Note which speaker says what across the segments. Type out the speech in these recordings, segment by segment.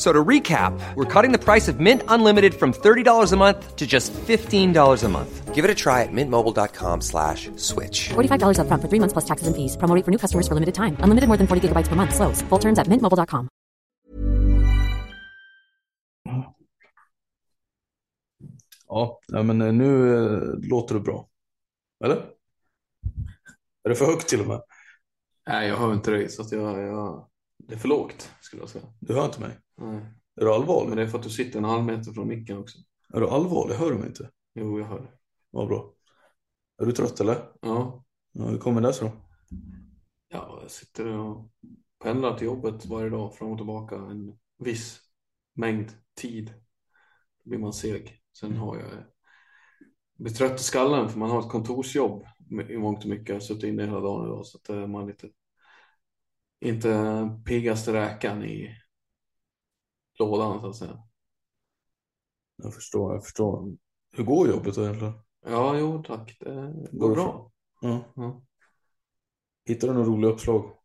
Speaker 1: F- So to recap, we're cutting the price of Mint Unlimited from $30 a month to just $15 a month. Give it a try at mintmobile.com slash switch.
Speaker 2: $45 upfront for three months plus taxes and fees. Promo rate for new customers for limited time. Unlimited more than 40 gigabytes per month. Slows. Full terms at mintmobile.com.
Speaker 3: Ja, ja, men eh, nu eh, låter det bra. Eller? Är det för högt till och med?
Speaker 4: Nej, jag hör inte dig så att jag, jag... Det är för lågt skulle jag säga.
Speaker 3: Du hör inte mig?
Speaker 4: Nej.
Speaker 3: Är du allvarlig?
Speaker 4: Men det är för att du sitter en halv meter från micken också.
Speaker 3: Är du allvarlig? Hör du mig inte?
Speaker 4: Jo, jag hör det.
Speaker 3: Vad bra. Är du trött eller?
Speaker 4: Ja.
Speaker 3: Ja, hur kommer det sig då?
Speaker 4: ja, jag sitter och pendlar till jobbet varje dag fram och tillbaka en viss mängd tid. Då blir man seg. Sen har jag blir trött i skallen för man har ett kontorsjobb i mångt och mycket. Jag har suttit inne hela dagen idag så att eh, man är lite inte piggaste räkan i lådan så att säga.
Speaker 3: Jag förstår, jag förstår. Hur går jobbet då egentligen?
Speaker 4: Ja, jo tack. Det
Speaker 3: Går
Speaker 4: går bra.
Speaker 3: Ja.
Speaker 4: Ja.
Speaker 3: Hittar du några roliga uppslag?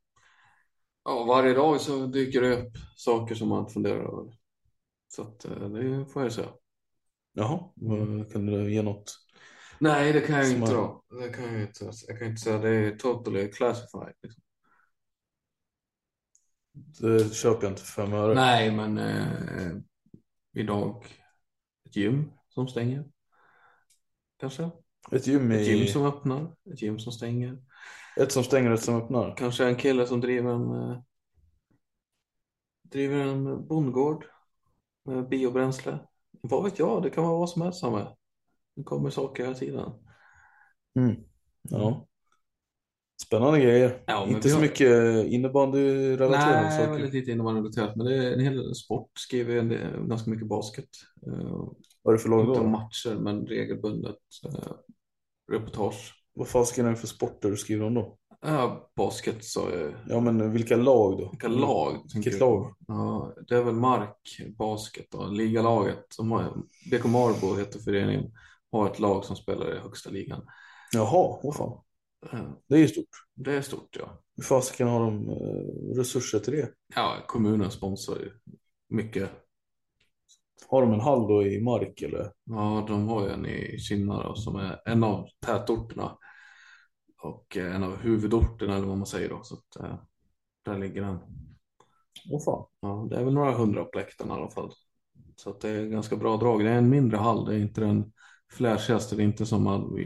Speaker 4: Ja, varje dag så dyker det upp saker som man funderar över. Så att eh, det får jag säga.
Speaker 3: Jaha, vad- kan du ge något?
Speaker 4: Nej, det kan jag
Speaker 3: Som
Speaker 4: inte
Speaker 3: man-
Speaker 4: då. Det kan jag inte. Jag kan inte säga det är totally classified. Liksom.
Speaker 3: Det köper jag inte för fem öre.
Speaker 4: Nej, men eh, idag ett gym som stänger. Kanske.
Speaker 3: Ett gym
Speaker 4: Ett
Speaker 3: i...
Speaker 4: gym som öppnar. Ett gym som stänger.
Speaker 3: Ett som stänger och ett som öppnar.
Speaker 4: Kanske en kille som driver en eh, driver en bondgård med biobränsle. Vad vet jag? Det kan vara vad som helst med. Det kommer saker hela tiden.
Speaker 3: Mm. Ja. Spännande grejer.
Speaker 4: Ja,
Speaker 3: inte så
Speaker 4: har-
Speaker 3: mycket innebandyrelaterade
Speaker 4: Nej, väldigt lite innebandyrelaterat. Men det är en hel sport. Skriver en del, ganska mycket basket. Uh,
Speaker 3: Vad är det för lag
Speaker 4: inte
Speaker 3: då?
Speaker 4: matcher, men regelbundet eh, reportage.
Speaker 3: Vad fasken är det för sporter du skriver om då?
Speaker 4: Ja, basket sa jag.
Speaker 3: Ja, men vilka lag då?
Speaker 4: Vilka lag?
Speaker 3: Vilket lag?
Speaker 4: Ja, det är väl Mark Basket då, ligalaget. BK Marbo heter föreningen. Har ett lag som spelar i högsta ligan.
Speaker 3: Jaha, vad fan. Det är ju stort.
Speaker 4: Det är stort ja.
Speaker 3: Hur fasiken har de eh, resurser till det?
Speaker 4: Ja, kommunen sponsrar ju mycket.
Speaker 3: Har de en hall då i Mark eller?
Speaker 4: Ja, de har ju en i Kinna då, som är en av tätorterna. Och eh, en av huvudorterna eller vad man säger då. Så att, eh, där ligger den.
Speaker 3: Vad fan.
Speaker 4: Ja, det är väl några hundra på läktarna i alla fall. Så att det är ganska bra drag. Det är en mindre hall. Det är inte den flashigaste. Det är inte som all-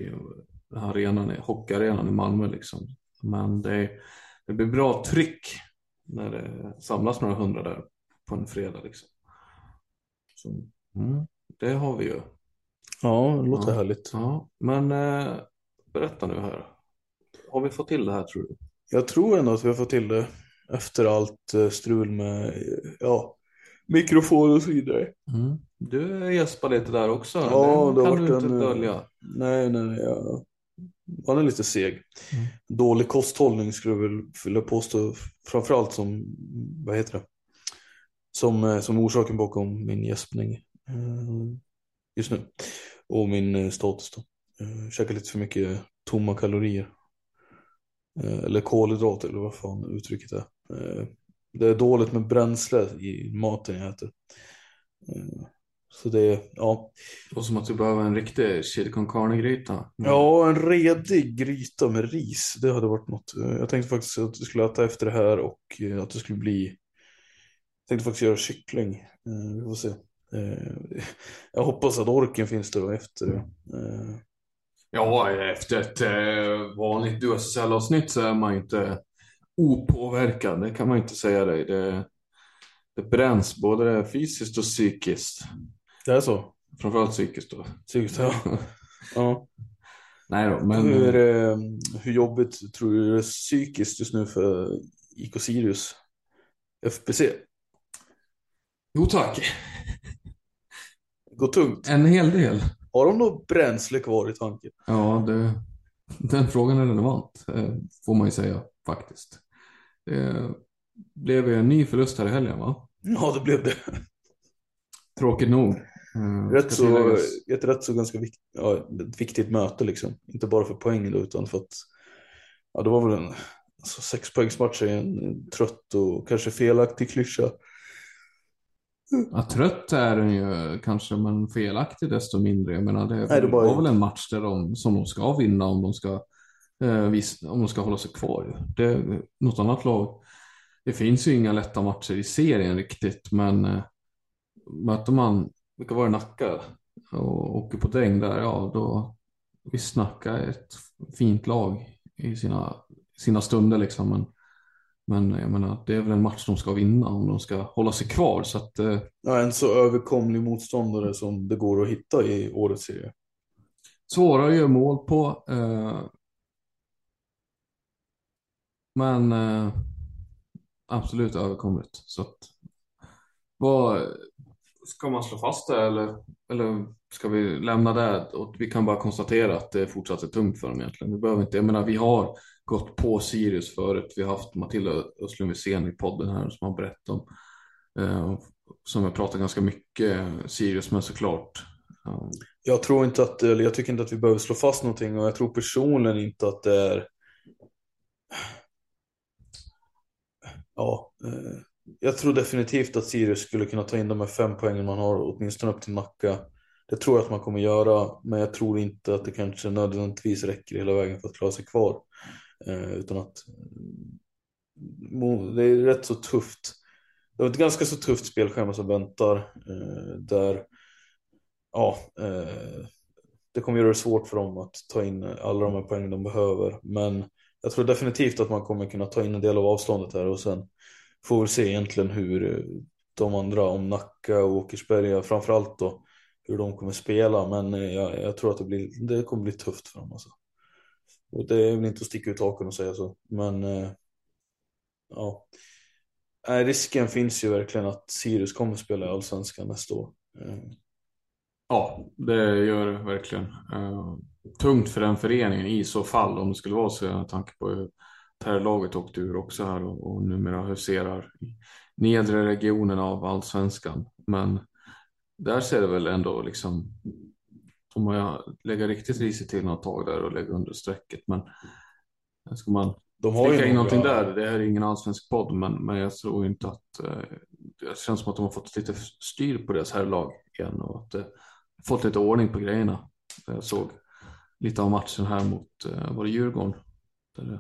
Speaker 4: arenan, hockeyarenan i Malmö liksom. Men det, det blir bra tryck när det samlas några hundra där på en fredag liksom. Så, mm, det har vi ju.
Speaker 3: Ja, det låter
Speaker 4: Ja.
Speaker 3: härligt.
Speaker 4: Ja, men eh, berätta nu här. Har vi fått till det här tror du?
Speaker 3: Jag tror ändå att vi har fått till det efter allt eh, strul med eh, ja, mikrofon och så vidare.
Speaker 4: Du gäspar lite där också.
Speaker 3: Ja,
Speaker 4: det
Speaker 3: det har
Speaker 4: kan du
Speaker 3: varit
Speaker 4: inte
Speaker 3: en, eh,
Speaker 4: dölja.
Speaker 3: Nej, nej, nej. Jag, man är lite seg.
Speaker 4: Mm.
Speaker 3: Dålig kosthållning skulle jag väl vilja påstå. Framförallt som, vad heter det? Som, eh, som orsaken bakom min gäspning eh, just nu. Och min eh, status då. Käkar lite för mycket tomma kalorier. Eller kolhydrater eller vad fan uttrycket är. Det är dåligt med bränsle i maten jag äter. Så det, ja.
Speaker 4: Och som att du behöver en riktig chili con carne-gryta.
Speaker 3: Ja, en redig gryta med ris. Det hade varit något. Jag tänkte faktiskt att du skulle äta efter det här och eh, att det skulle bli. Jag tänkte faktiskt göra kyckling. Eh, vi får se. Eh, jag hoppas att orken finns där efter det.
Speaker 4: Ja, efter ett vanligt USSL-avsnitt så är man inte opåverkad. Det kan man inte säga dig. Det, det bränns både fysiskt och psykiskt.
Speaker 3: Det är så?
Speaker 4: Framförallt psykiskt då.
Speaker 3: Psykiskt, ja. ja.
Speaker 4: Nej då, men...
Speaker 3: Hur, eh, hur jobbigt tror du det är psykiskt just nu för IK Sirius FBC?
Speaker 4: Jo tack.
Speaker 3: Går tungt.
Speaker 4: En hel del.
Speaker 3: Har de något bränsle kvar i tanken?
Speaker 4: Ja, det, den frågan är relevant, eh, får man ju säga faktiskt. Det blev ju en ny förlust här i helgen va?
Speaker 3: Ja, det blev det.
Speaker 4: Tråkigt nog.
Speaker 3: Mm, rätt så, ett rätt så ganska vikt, ja, viktigt möte liksom. Inte bara för poängen då, utan för att ja, det var väl en alltså, sexpoängsmatch i en trött och kanske felaktig klyscha.
Speaker 4: Ja, trött är den ju kanske, men felaktig desto mindre. Jag menar, det, Nej, det var väl en match där de, som de ska vinna om de ska, eh, vis, om de ska hålla sig kvar. Det, något annat lag, det finns ju inga lätta matcher i serien riktigt, men eh, möter man vilka var det, Nacka och åker på däng där, ja då vi snackar ett fint lag i sina, sina stunder liksom. Men, men jag menar, det är väl en match de ska vinna om de ska hålla sig kvar. Så att, eh...
Speaker 3: ja, en så överkomlig motståndare som det går att hitta i årets serie.
Speaker 4: Svåra att göra mål på. Eh... Men eh... absolut överkomligt. Så att, vad, Ska man slå fast det eller, eller ska vi lämna det? Och vi kan bara konstatera att det fortsatt är tungt för dem egentligen. Vi behöver inte, jag menar vi har gått på Sirius förut. Vi har haft Matilda Östlund Wisén i podden här som har berättat om. Eh, som jag pratar ganska mycket Sirius men såklart.
Speaker 3: Um... Jag tror inte att, eller jag tycker inte att vi behöver slå fast någonting och jag tror personligen inte att det är Ja, eh, jag tror definitivt att Sirius skulle kunna ta in de här fem poängen man har, åtminstone upp till Nacka. Det tror jag att man kommer göra, men jag tror inte att det kanske nödvändigtvis räcker hela vägen för att klara sig kvar. Eh, utan att eh, det är rätt så tufft. Det är ett ganska så tufft spelschema som väntar. Eh, där ja, eh, det kommer göra det svårt för dem att ta in alla de här poängen de behöver. Men jag tror definitivt att man kommer kunna ta in en del av avståndet här och sen får väl se egentligen hur eh, de andra, om Nacka och Åkersberga framförallt då, hur de kommer spela. Men eh, jag, jag tror att det, blir, det kommer bli tufft för dem. Alltså. Och det är väl inte att sticka ut haken och säga så. Men eh, ja. Nej, risken finns ju verkligen att Sirius kommer spela i Allsvenskan nästa år.
Speaker 4: Ja, det gör det verkligen. tungt för den föreningen i så fall om det skulle vara så med tanke på herrlaget åkte ur också här och, och numera huserar i nedre regionen av allsvenskan. Men där ser det väl ändå liksom, om man lägga riktigt risigt till något tag där och lägga under strecket. Men ska man de har sticka in någonting där, det här är ingen allsvensk podd, men, men jag tror inte att eh, det känns som att de har fått lite styr på deras herrlag igen och att eh, fått lite ordning på grejerna. Jag såg lite av matchen här mot, eh, var det Djurgården? Där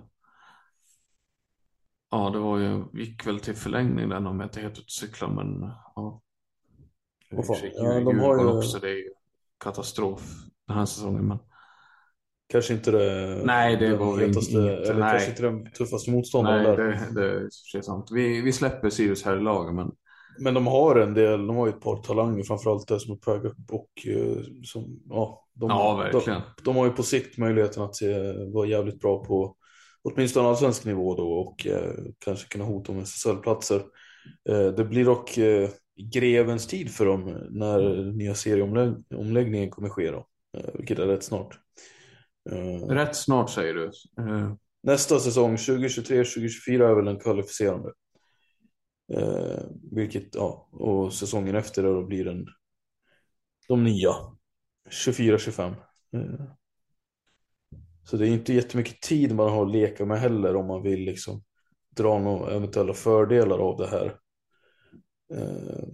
Speaker 4: Ja, det var ju, gick väl till förlängning den om jag inte helt ute cyklar, men ja.
Speaker 3: Oh, fan. Ja, de har ju...
Speaker 4: också, det är ju katastrof den här säsongen. Men...
Speaker 3: Kanske inte det,
Speaker 4: nej, det var
Speaker 3: hetaste, inte, eller nej. kanske inte den tuffaste motståndaren
Speaker 4: nej, där. Det, det är sant. Vi, vi släpper Sirius här i laget, men
Speaker 3: men de har en del, de har ju ett par talanger framförallt där som är på väg upp och eh, som, ja, de,
Speaker 4: ja, verkligen.
Speaker 3: De, de, har ju på sikt möjligheten att vara jävligt bra på åtminstone allsvensk nivå då och eh, kanske kunna hota om SSL-platser. Eh, det blir dock eh, grevens tid för dem när nya serieomläggningen kommer ske då, eh, vilket är rätt snart.
Speaker 4: Eh, rätt snart säger du?
Speaker 3: Eh. Nästa säsong, 2023-2024 är väl den kvalificerande. vilket, ja, och säsongen efter då blir den de nya, 24-25. Så det är inte jättemycket tid man har att leka med heller om man vill liksom dra några eventuella fördelar av det här. Eh,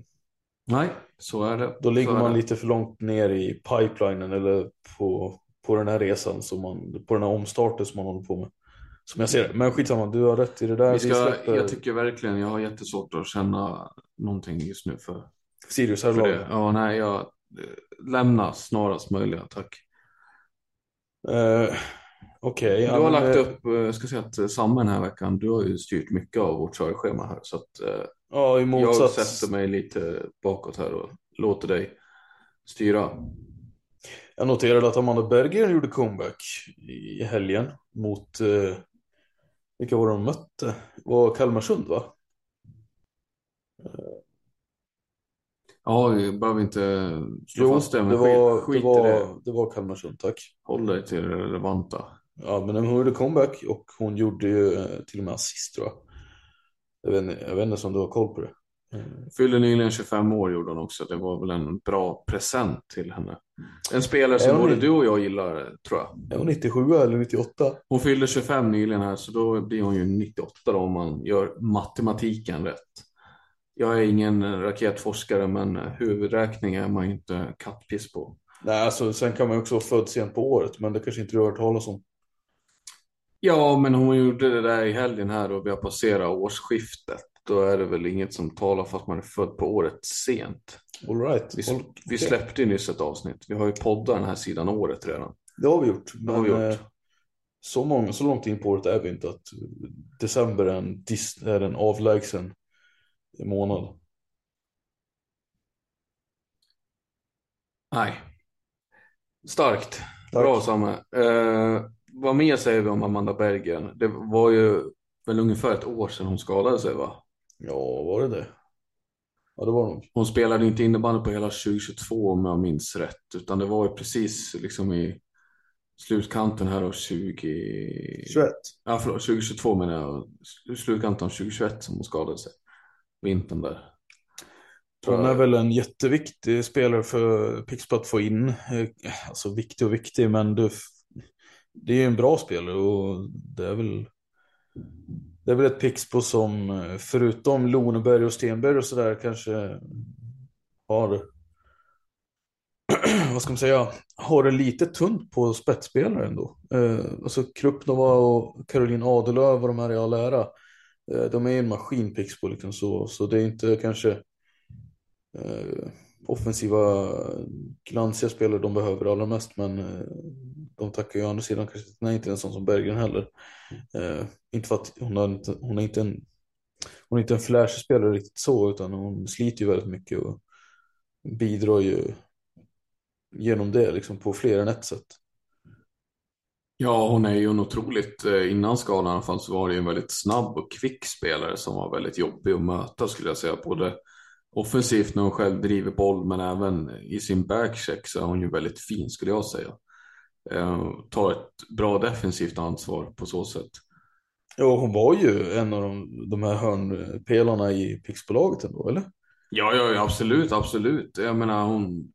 Speaker 4: Nej, så är det.
Speaker 3: då ligger man
Speaker 4: det.
Speaker 3: lite för långt ner i pipelinen eller på, på den här resan, som man, på den här omstarten som man håller på med. Som jag ser det. Men skitsamma, du har rätt i det där.
Speaker 4: Vi ska,
Speaker 3: släpper
Speaker 4: jag tycker verkligen, jag har jättesvårt att känna någonting just nu för,
Speaker 3: Sirius här
Speaker 4: för det. Ja, nej, jag eh, lämna snarast möjliga, tack.
Speaker 3: Eh, Okej.
Speaker 4: Du
Speaker 3: ja,
Speaker 4: har lagt
Speaker 3: eh,
Speaker 4: upp, eh, jag ska säga att eh, Samme den här veckan, du har ju styrt mycket av vårt körschema här. Så att
Speaker 3: Ja, i
Speaker 4: jag
Speaker 3: motsats.
Speaker 4: sätter mig lite bakåt här och låter dig styra.
Speaker 3: Jag noterade att Amanda Berggren gjorde comeback i helgen mot, eh, vilka var de mötte? Det var Kalmarsund va?
Speaker 4: Ja, vi behöver inte slå
Speaker 3: Jo,
Speaker 4: fast det, men
Speaker 3: det var,
Speaker 4: skit
Speaker 3: det. var, det var Kalmarsund, tack.
Speaker 4: Håll dig till det relevanta.
Speaker 3: Ja, men hon gjorde comeback och hon gjorde ju eh, till och med assist tror jag. Jag vet, inte- jag vet inte om du har koll på det. Eh,
Speaker 4: Fyllde nyligen 25 år gjorde hon också. Det var väl en bra present till henne. En spelare som både du och jag gillar, tror jag.
Speaker 3: Är hon 97 eller 98?
Speaker 4: Hon fyllde 25 nyligen här, så då blir hon ju 98 då om man gör matematiken rätt. Jag är ingen raketforskare, men huvudräkning är man ju inte kattpiss på.
Speaker 3: Nej, alltså sen kan man ju också vara född sent på året, men det kanske inte du har hört talas om.
Speaker 4: Ja, men hon gjorde det där i helgen här och vi har passerat årsskiftet. Då är det väl inget som talar för att man är född på året sent.
Speaker 3: All right.
Speaker 4: Vi,
Speaker 3: All-
Speaker 4: vi släppte ju nyss ett avsnitt. Vi har ju poddat den här sidan året redan.
Speaker 3: Det har vi gjort.
Speaker 4: Det har vi gjort.
Speaker 3: eh, Så, många, så långt in på året är vi inte att december är en, är en avlägsen månad.
Speaker 4: Nej. Starkt.
Speaker 3: Tack.
Speaker 4: Bra Samme. Eh, vad mer säger vi om Amanda Berggren? Det var ju väl ungefär ett år sedan hon skadade sig va?
Speaker 3: Ja, var det det? Ja, det var nog.
Speaker 4: Hon spelade inte innebandy på hela 2022 om jag minns rätt. Utan det var ju precis liksom i slutkanten här av 20...
Speaker 3: 21.
Speaker 4: Ja, förlåt, 2022 menar jag. Slutkanten av 2021 som hon skadade sig. Vintern där.
Speaker 3: Hon är väl en jätteviktig spelare för Pixbo att få in. Eh, Alltså viktig och viktig, men det, det är ju en bra spelare och det är väl det är väl ett Pixbo som förutom Loneberg och Stenberg och sådär kanske har vad ska man säga, har det lite tunt på spetsspelare ändå. Eh, alltså Krupnova och Caroline Adelöv och de här i all ära. Eh, de är ju en maskin Pixbo liksom så, så det är inte kanske eh, offensiva glansiga spelare de behöver allra mest men eh, de tackar ju å andra sidan kanske nej till en sån som Berggren heller. Eh, inte för att hon, har inte, hon är inte en hon är inte en flashig spelare riktigt så utan hon sliter ju väldigt mycket och bidrar ju genom det liksom på fler än ett sätt.
Speaker 4: Ja, hon är ju en otroligt, eh, innan skadan i alla fall så var det ju en väldigt snabb och kvick spelare som var väldigt jobbig att möta skulle jag säga. Både offensivt när hon själv driver boll men även i sin backcheck så är hon ju väldigt fin skulle jag säga. Eh, tar ett bra defensivt ansvar på så sätt.
Speaker 3: Ja, hon var ju en av de, de här hörnpelarna i Pixbolaget ändå, eller?
Speaker 4: Ja, ja, absolut, absolut. Jag menar hon...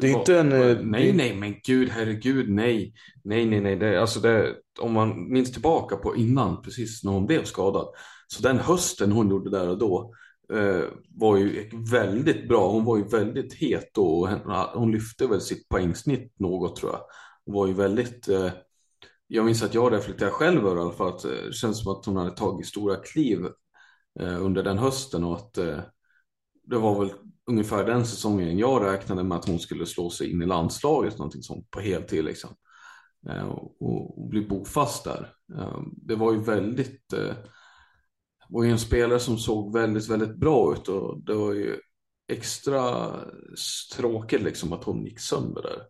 Speaker 3: Det är inte en, eh,
Speaker 4: Nej, nej, men gud, herregud, nej. Nej, nej, nej. Det, alltså det, om man minns tillbaka på innan, precis när hon blev skadad. Så den hösten hon gjorde där och då eh, var ju väldigt bra. Hon var ju väldigt het då. Och hon, hon lyfte väl sitt poängsnitt något tror jag. Hon var ju väldigt... Eh, jag minns att jag reflekterade själv över i alla fall att eh, det känns som att hon hade tagit stora kliv eh, under den hösten och att eh, det var väl ungefär den säsongen jag räknade med att hon skulle slå sig in i landslaget någonting sånt på heltid liksom. Eh, och, och bli bofast där. Eh, det var ju väldigt, eh, var ju en spelare som såg väldigt, väldigt bra ut och det var ju extra tråkigt liksom att hon gick sönder där.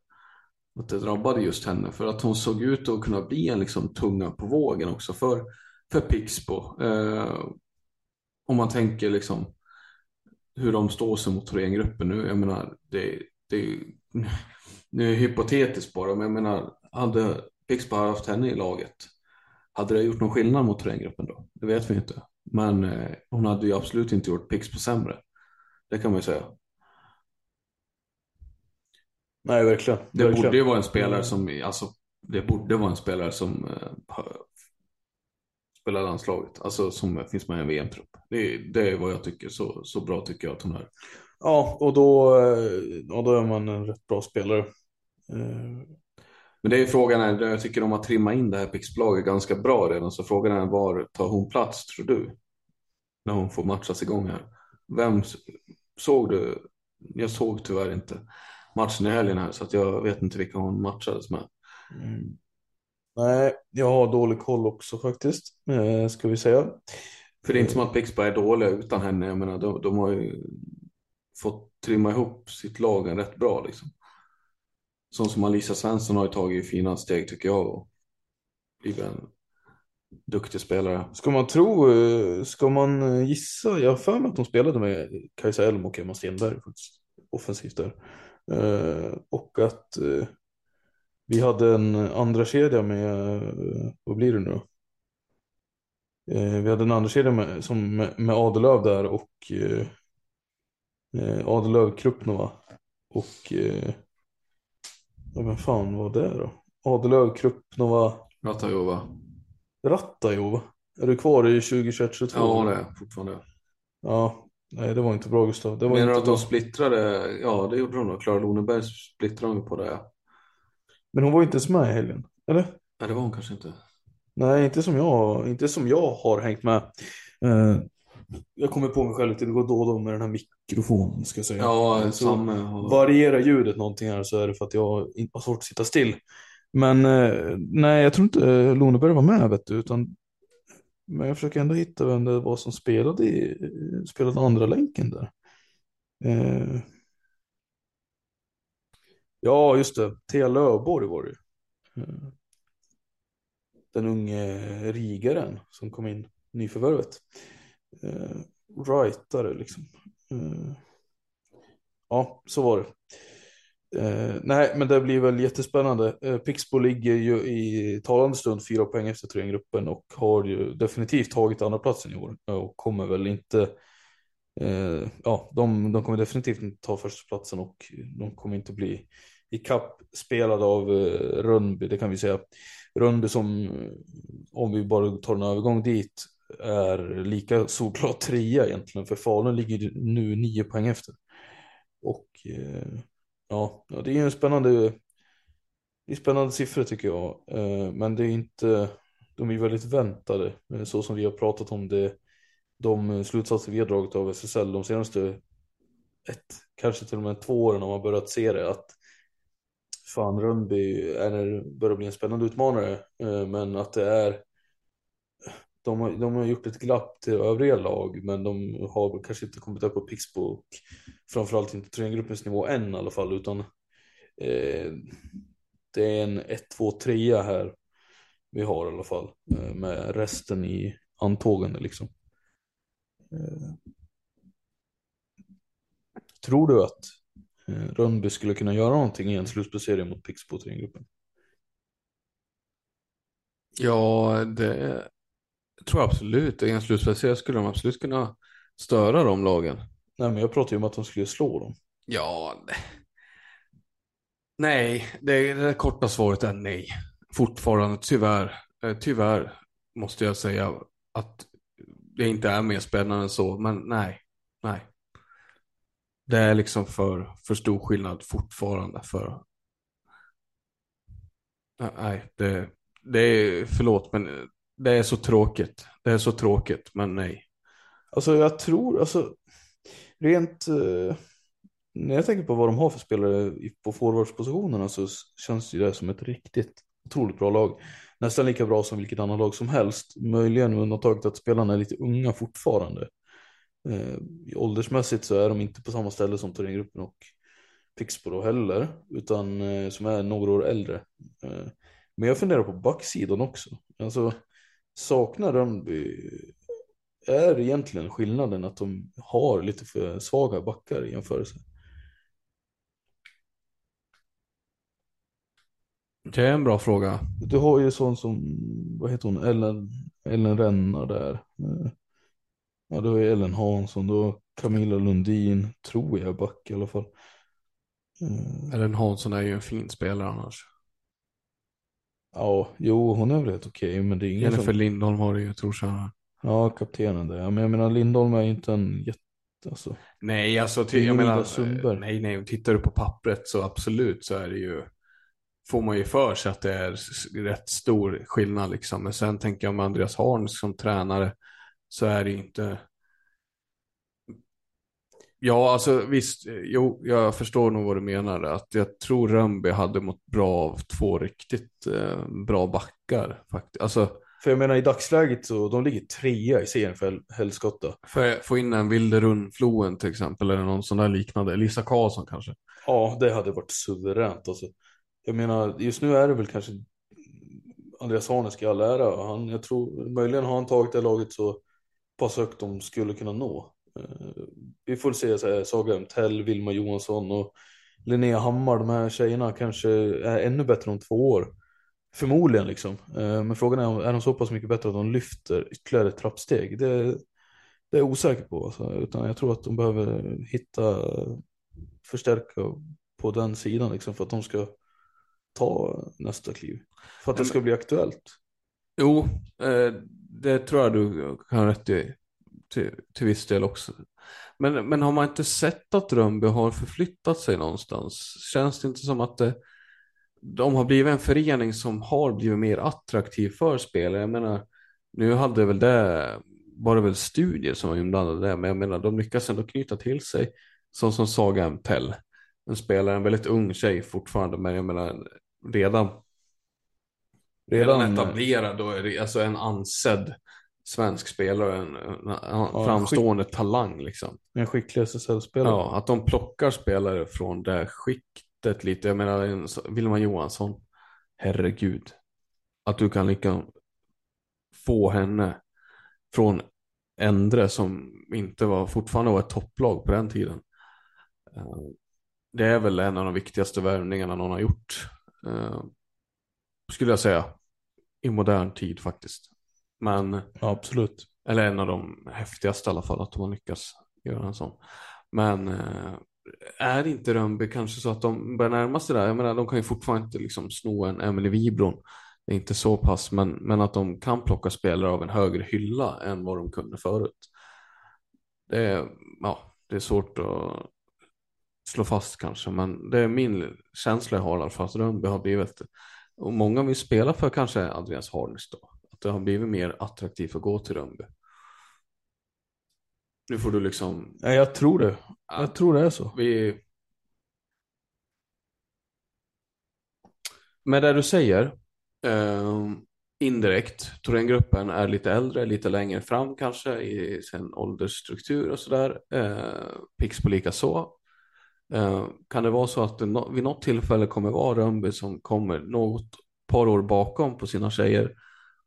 Speaker 4: Att det drabbade just henne för att hon såg ut att kunna bli en liksom tunga på vågen också för, för Pixbo. Eh, om man tänker liksom hur de står sig mot Thorengruppen nu. Jag menar, det, det, nu är det hypotetiskt bara, men jag menar, hade Pixbo haft henne i laget, hade det gjort någon skillnad mot Thorengruppen då? Det vet vi inte. Men eh, hon hade ju absolut inte gjort Pixbo sämre. Det kan man ju säga.
Speaker 3: Nej, verkligen.
Speaker 4: Det
Speaker 3: verkligen.
Speaker 4: borde ju vara en spelare som, alltså, det borde vara en spelare som eh, spelar landslaget. Alltså som finns med i en VM-trupp. Det, det är vad jag tycker. Så, så bra tycker jag att hon är.
Speaker 3: Ja, och då, eh, ja, då är man en rätt bra spelare. Eh,
Speaker 4: Men det är frågan är, jag tycker de har trimmat in det här Pixbolaget ganska bra redan. Så frågan är var tar hon plats tror du? När hon får matchas igång här. Vem såg du? Jag såg tyvärr inte matchen i helgen här så att jag vet inte vilka hon matchades med.
Speaker 3: Mm. Nej, jag har dålig koll också faktiskt, eh, ska vi säga.
Speaker 4: För det är inte som att Pixbo är dåliga utan henne. Jag menar, de, de har ju fått trimma ihop sitt lag rätt bra liksom. Sån som Alisa Svensson har ju tagit fina steg tycker jag och blivit en duktig spelare.
Speaker 3: Ska man tro, eh, ska man eh, gissa? Jag har för mig att de spelade med Kajsa Elm och Emma Stenberg faktiskt, offensivt där. Eh, och att eh, vi hade en andra kedja med, eh, vad blir det nu vi hade en andra kedja med, som, med, Adelöv där och Adelöv Krupnova och ja, men fan var det då? Adelöv Krupnova
Speaker 4: Ratajova.
Speaker 3: Rattajova. Är du kvar i 2021-22?
Speaker 4: Ja, det är jag fortfarande.
Speaker 3: Ja, nej det var inte bra Gustav. Det var
Speaker 4: Menar du att de splittrade? Ja, det gjorde de då. Klara Loneberg splittrade de på det.
Speaker 3: Men hon var inte ens med i helgen, eller?
Speaker 4: Nej, det var hon kanske inte.
Speaker 3: Nej, inte som jag, inte som jag har hängt med. Eh, jag kommer på mig själv lite, det går då och då med den här mikrofonen ska jag säga.
Speaker 4: Ja,
Speaker 3: Så
Speaker 4: samma.
Speaker 3: varierar ljudet någonting här så är det för att jag har svårt att sitta still. Men eh, nej, jag tror inte Loneberg var med vet du, utan men jag försöker ändå hitta vem det var som spelade, i, spelade andra länken där. Eh, ja, just det. Thea Löfborg var det. Eh, Den unge rigaren som kom in, nyförvärvet. Eh, rightare liksom. Eh, ja, så var det. Eh, nej, men det blir väl jättespännande. Eh, Pixbo ligger ju i talande stund fyra poäng efter gruppen och har ju definitivt tagit andra platsen i år och kommer väl inte eh, ja, de, de kommer definitivt inte ta första platsen och de kommer inte bli ikapp spelade av eh, Rönnby, det kan vi säga. Rönnby som, om vi bara tar en övergång dit, är lika solklart trea egentligen, för Falun ligger nu nio poäng efter. Och eh, ja, det är ju en spännande, det är spännande siffror tycker jag, eh, men det är inte, de är väldigt väntade, eh, så som vi har pratat om det, de eh, slutsatser vi har dragit av SSL de senaste ett, kanske till och med två åren har man börjat se det att fan Rönnby är, börjar bli en spännande utmanare, men att det är de har, de har gjort ett glapp till övriga lag, men de har kanske inte kommit upp på Pixbo och framförallt inte Thorengruppens nivå än i alla fall, utan eh, det är en 1-2-3 här vi har i alla fall, eh, med resten i antågande liksom. Eh, tror du att eh, Rönnby skulle kunna göra någonting i en slutspeciering mot Pixbo och Thorengruppen?
Speaker 4: Ja, det tror jag absolut. I en slutspeciell skulle de absolut kunna störa de lagen.
Speaker 3: Nej, men jag pratar ju om att de skulle slå dem.
Speaker 4: Ja, det... nej, det, det korta svaret är nej. Fortfarande, tyvärr. Eh, Tyvärr måste jag säga att det inte är mer spännande än så, men nej, nej. Det är liksom för, för stor skillnad fortfarande för... Nej, det, det är, förlåt, men det är så tråkigt. Det är så tråkigt, men nej.
Speaker 3: Alltså jag tror, alltså rent eh, när jag tänker på vad de har för spelare på forwardspositionerna så känns ju det som ett riktigt otroligt bra lag. Nästan lika bra som vilket annat lag som helst. Möjligen med undantaget att spelarna är lite unga fortfarande. Eh, åldersmässigt så är de inte på samma ställe som Thorengruppen och Pixbo då heller, utan eh, som är några år äldre. Eh, men jag funderar på backsidan också. Alltså saknar Rönnby är egentligen skillnaden att de har lite för svaga backar i jämförelse.
Speaker 4: Det är en bra fråga.
Speaker 3: Du har ju sån som, vad heter hon, Ellen, Ellen Rennar där. Ja, du har ju Ellen Hansson, du har Camilla Lundin, tror jag, back i alla fall.
Speaker 4: Ellen Hansson är ju en fin spelare annars.
Speaker 3: Ja, jo hon är väl helt okej men det är ingen
Speaker 4: Jennifer
Speaker 3: som...
Speaker 4: Lindholm har det ju, Torshälla.
Speaker 3: Ja, kaptenen där. Ja, men jag menar Lindholm är inte en jätte... Alltså.
Speaker 4: Nej, alltså till, jag
Speaker 3: ju
Speaker 4: menar,
Speaker 3: Sundberg.
Speaker 4: nej, nej, tittar du på pappret så absolut så är det ju, får man ju för sig att det är rätt stor skillnad liksom. Men sen tänker jag med Andreas Harn som tränare så är det ju inte, ja alltså visst, jo, jag förstår nog vad du menar, att jag tror Rönnby hade mått bra av två riktigt eh, bra backar faktiskt. Alltså,
Speaker 3: För jag menar i dagsläget så, de ligger trea i serien för Hel- Helskotta.
Speaker 4: för att få in en Wilderun Floen till exempel, eller någon sån där liknande, Lisa Karlsson kanske.
Speaker 3: Ja, det hade varit suveränt alltså. Jag menar, just nu är det väl kanske Andreas Harnesk i all ära. Han, jag tror, möjligen har han tagit det laget så pass högt de skulle kunna nå. Eh, vi får se så här, Saga Tell, Vilma Johansson och Linnea Hammar. De här tjejerna kanske är ännu bättre om två år. Förmodligen liksom. Eh, men frågan är, om- är de så pass mycket bättre att de lyfter ytterligare ett trappsteg? Det, det är jag osäker på. Alltså. Utan jag tror att de behöver hitta, förstärka på den sidan liksom, för att de ska ta nästa kliv. För att det ska bli aktuellt.
Speaker 4: Jo, eh, det tror jag du kan rätt i till, till viss del också. Men, men har man inte sett att Rönnby har förflyttat sig någonstans? Känns det inte som att det, de har blivit en förening som har blivit mer attraktiv för spelare? Jag menar, nu hade väl det, var det väl studier som var inblandade där, men jag menar, de lyckas ändå knyta till sig, som som Saga Mtell. En spelare, en väldigt ung tjej fortfarande, men jag menar, redan redan
Speaker 3: Redan-
Speaker 4: etablerad det alltså en ansedd svensk spelare, en, en, framstående talang liksom.
Speaker 3: En skicklig SSL-spelare.
Speaker 4: Ja, att de plockar spelare från det skiktet lite. Jag menar, en, så- Wilma Johansson, herregud. Att du kan lika få henne från Endre som inte var, fortfarande var ett topplag på den tiden. Eh, Det är väl en av de viktigaste värvningarna någon har gjort. eh, Skulle jag säga. I modern tid faktiskt. Men,
Speaker 3: absolut.
Speaker 4: eller en av de häftigaste i alla fall, att de har lyckats göra en sån. Men eh, är inte Rönnby kanske så att de börjar närma sig där? Jag menar, de kan ju fortfarande inte liksom sno en Emily Wibron. Det är inte så pass, men, men att de kan plocka spelare av en högre hylla än vad de kunde förut. Det är, ja, det är svårt att slå fast kanske, men det är min känsla jag har i alla fall, att Rönnby har blivit, och många vill spela för kanske Andreas Harnes då, att det har blivit mer attraktivt att gå till Rönnby. Nu får du liksom,
Speaker 3: Ja, jag tror det. Jag tror det är så.
Speaker 4: vi... Med det du säger, eh, indirekt, Thorengruppen är lite äldre, lite längre fram kanske i sin åldersstruktur och sådär. Eh, Pixbo lika så. Eh, kan det vara så att det nå- vid något tillfälle kommer vara Rönnby som kommer något par år bakom på sina tjejer,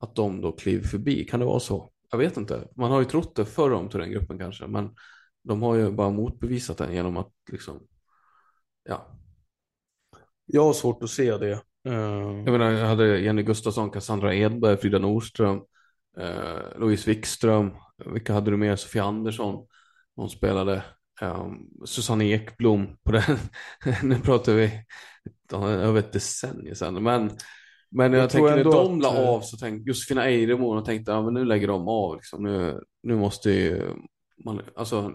Speaker 4: att de då kliver förbi? Kan det vara så? Jag vet inte. Man har ju trott det förr om Thorengruppen kanske, men de har ju bara motbevisat den genom att liksom, ja.
Speaker 3: Jag har svårt att se det. Eh,
Speaker 4: Jag menar, jag hade Jenny Gustafsson, Cassandra Edberg, Frida Nordström, eh, Louise Wikström, vilka hade du mer? Sofia Andersson, hon spelade, eh, Susanne Ekblom på den, nu pratar vi över ett decennium sedan, men men jag,
Speaker 3: Jag
Speaker 4: tänker när de
Speaker 3: att,
Speaker 4: la
Speaker 3: eh,
Speaker 4: av så tänkte Josefina Eiremo och tänkte ja men nu lägger de av liksom. nu, nu måste ju man, alltså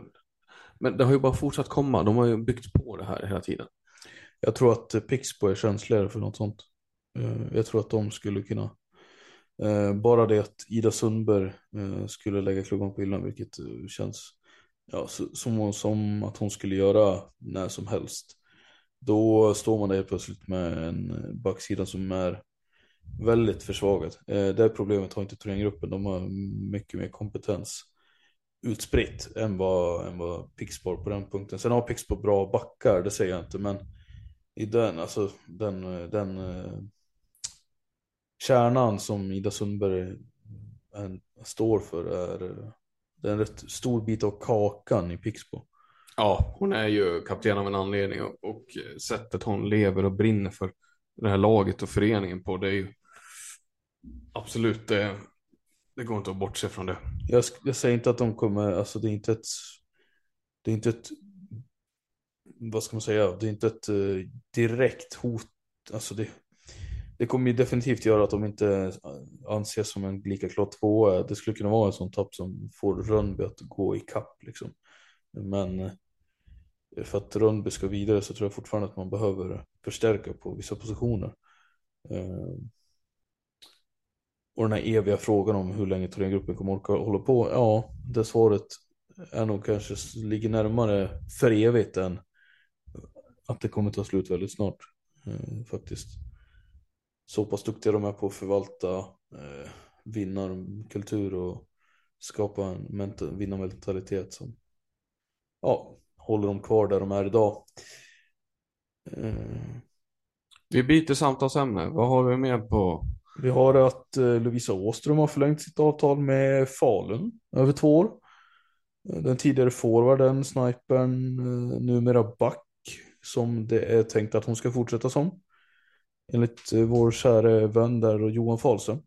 Speaker 4: men det har ju bara fortsatt komma, de har ju byggt på det här hela tiden.
Speaker 3: Jag tror att eh, Pixbo är känsligare för något sånt. Eh, Jag tror att de skulle kunna. Bara det att Ida Sundberg skulle lägga klubban på hyllan, vilket känns ja, som, som att hon skulle göra när som helst. Då står man där helt plötsligt med en backsida som är väldigt försvagad. Eh, det problemet har inte Thorengruppen, de har mycket mer kompetens utspritt än vad, än vad Pixbo har på den punkten. Sen har Pixbo bra backar, det säger jag inte, men i den, alltså den, den eh, kärnan som Ida Sundberg en, står för är, det är en rätt stor bit av kakan i Pixbo.
Speaker 4: Ja, hon är ju kapten av en anledning och, och sättet hon lever och brinner för det här laget och föreningen på, det är ju absolut, det, det går inte att bortse från det.
Speaker 3: Jag, jag säger inte att de kommer, alltså det är inte ett, det är inte ett, vad ska man säga, det är inte ett eh, direkt hot, alltså det, det kommer ju definitivt göra att de inte eh, anses som en lika klar tvåa. Det skulle kunna vara en sån tapp som får Rönnby att gå i kapp liksom. Men eh, för att Rönnby ska vidare så tror jag fortfarande att man behöver förstärka på vissa positioner. Och den här eviga frågan om hur länge Thorengruppen kommer orka hålla på. Ja, det svaret är nog kanske ligger närmare för evigt än att det kommer ta slut väldigt snart. Eh, faktiskt. Så pass duktiga de är på att förvalta eh, vinnarkultur och skapa en ment- vinnarmentalitet som ja, håller dem kvar där de är idag. Eh,
Speaker 4: Vi byter samtalsämne. Vad har vi mer på?
Speaker 3: Vi har att eh, Lovisa Åström har förlängt sitt avtal med Falun över två år. Eh, Den tidigare forwarden, snipern, eh, numera back, som det är tänkt att hon ska fortsätta som. Enligt vår kära vän där, Johan Fahlström.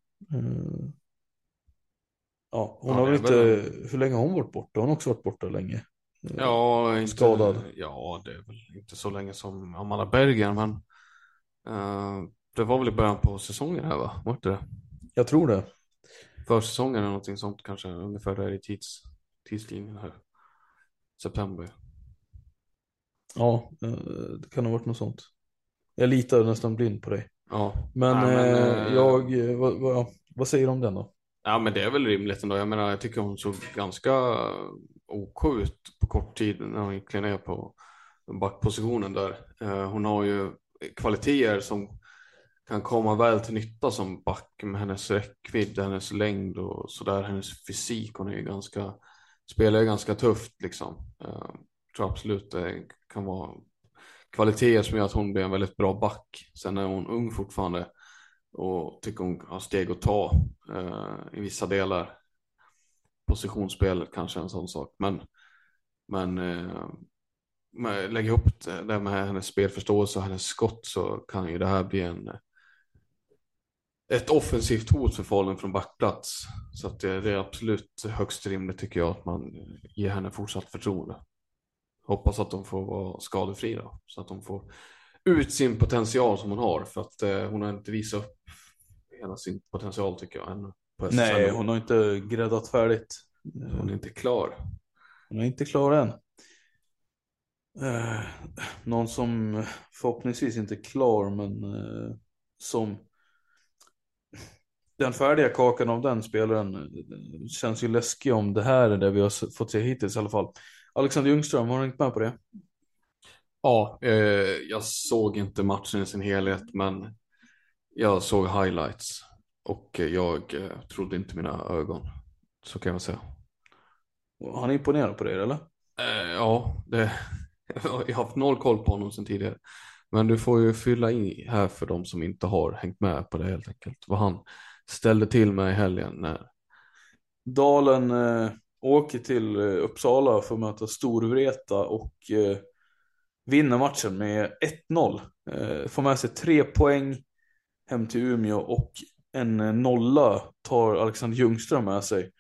Speaker 3: Ja, hon
Speaker 4: Ja,
Speaker 3: har väl inte,
Speaker 4: väl
Speaker 3: hur länge har hon varit borta? Hon har också varit borta länge.
Speaker 4: Ja, inte,
Speaker 3: Skadad.
Speaker 4: Ja, det är väl inte så länge som Amanda Berger, men eh, det var väl i början på säsongen här va? Var inte det?
Speaker 3: Jag tror det.
Speaker 4: Försäsongen eller någonting sånt kanske, ungefär där i tids, tidslinjen här. September.
Speaker 3: Ja, eh, det kan ha varit något sånt. Jag litar nästan blind på dig.
Speaker 4: Ja.
Speaker 3: Men,
Speaker 4: Nej, men,
Speaker 3: eh,
Speaker 4: eh,
Speaker 3: jag, eh, vad, vad, vad säger du om den då?
Speaker 4: Ja, men det är väl rimligt ändå. Jag menar, jag tycker hon såg ganska OK ut på kort tid när hon gick ner på backpositionen där. Hon har ju kvaliteter som kan komma väl till nytta som back med hennes räckvidd, hennes längd och sådär. Hennes fysik, hon är ju ganska, spelar ju ganska tufft liksom. Jag tror absolut det kan vara kvaliteter som gör att hon blir en väldigt bra back. Sen är hon ung fortfarande och tycker hon har steg att ta eh, i vissa delar. Positionsspelet kanske är en sån sak, men, men eh, lägg ihop det med hennes spelförståelse och hennes skott så kan ju det här bli en ett offensivt hot för Falun från backplats. Så att det, det är absolut högst rimligt tycker jag att man ger henne fortsatt förtroende. Hoppas att de får vara skadefria så att de får ut sin potential som hon har för att eh, hon har inte visat upp hela sin potential tycker jag ännu.
Speaker 3: Nej, hon har inte gräddat färdigt.
Speaker 4: hon är inte klar.
Speaker 3: Hon är inte klar än. Eh, någon som förhoppningsvis inte är klar men eh, som den färdiga kakan av den spelaren eh, känns ju läskig om det här är det vi har fått se hittills i alla fall. Alexander Ljungström, har du hängt med på det?
Speaker 4: Ja, eh, jag såg inte matchen i sin helhet men jag såg highlights och jag eh, trodde inte mina ögon. Så kan jag säga.
Speaker 3: Han är imponerad på det eller?
Speaker 4: Eh, ja, det, jag har haft noll koll på honom sedan tidigare. Men du får ju fylla i här för de som inte har hängt med på det helt enkelt. Vad han ställde till med i helgen. När,
Speaker 3: Dalen eh, åker till eh, Uppsala för att möta Storvreta och eh, vinner matchen med 1-0. Eh, får med sig tre poäng hem till Umeå och en eh, nolla tar Alexander Ljungström med sig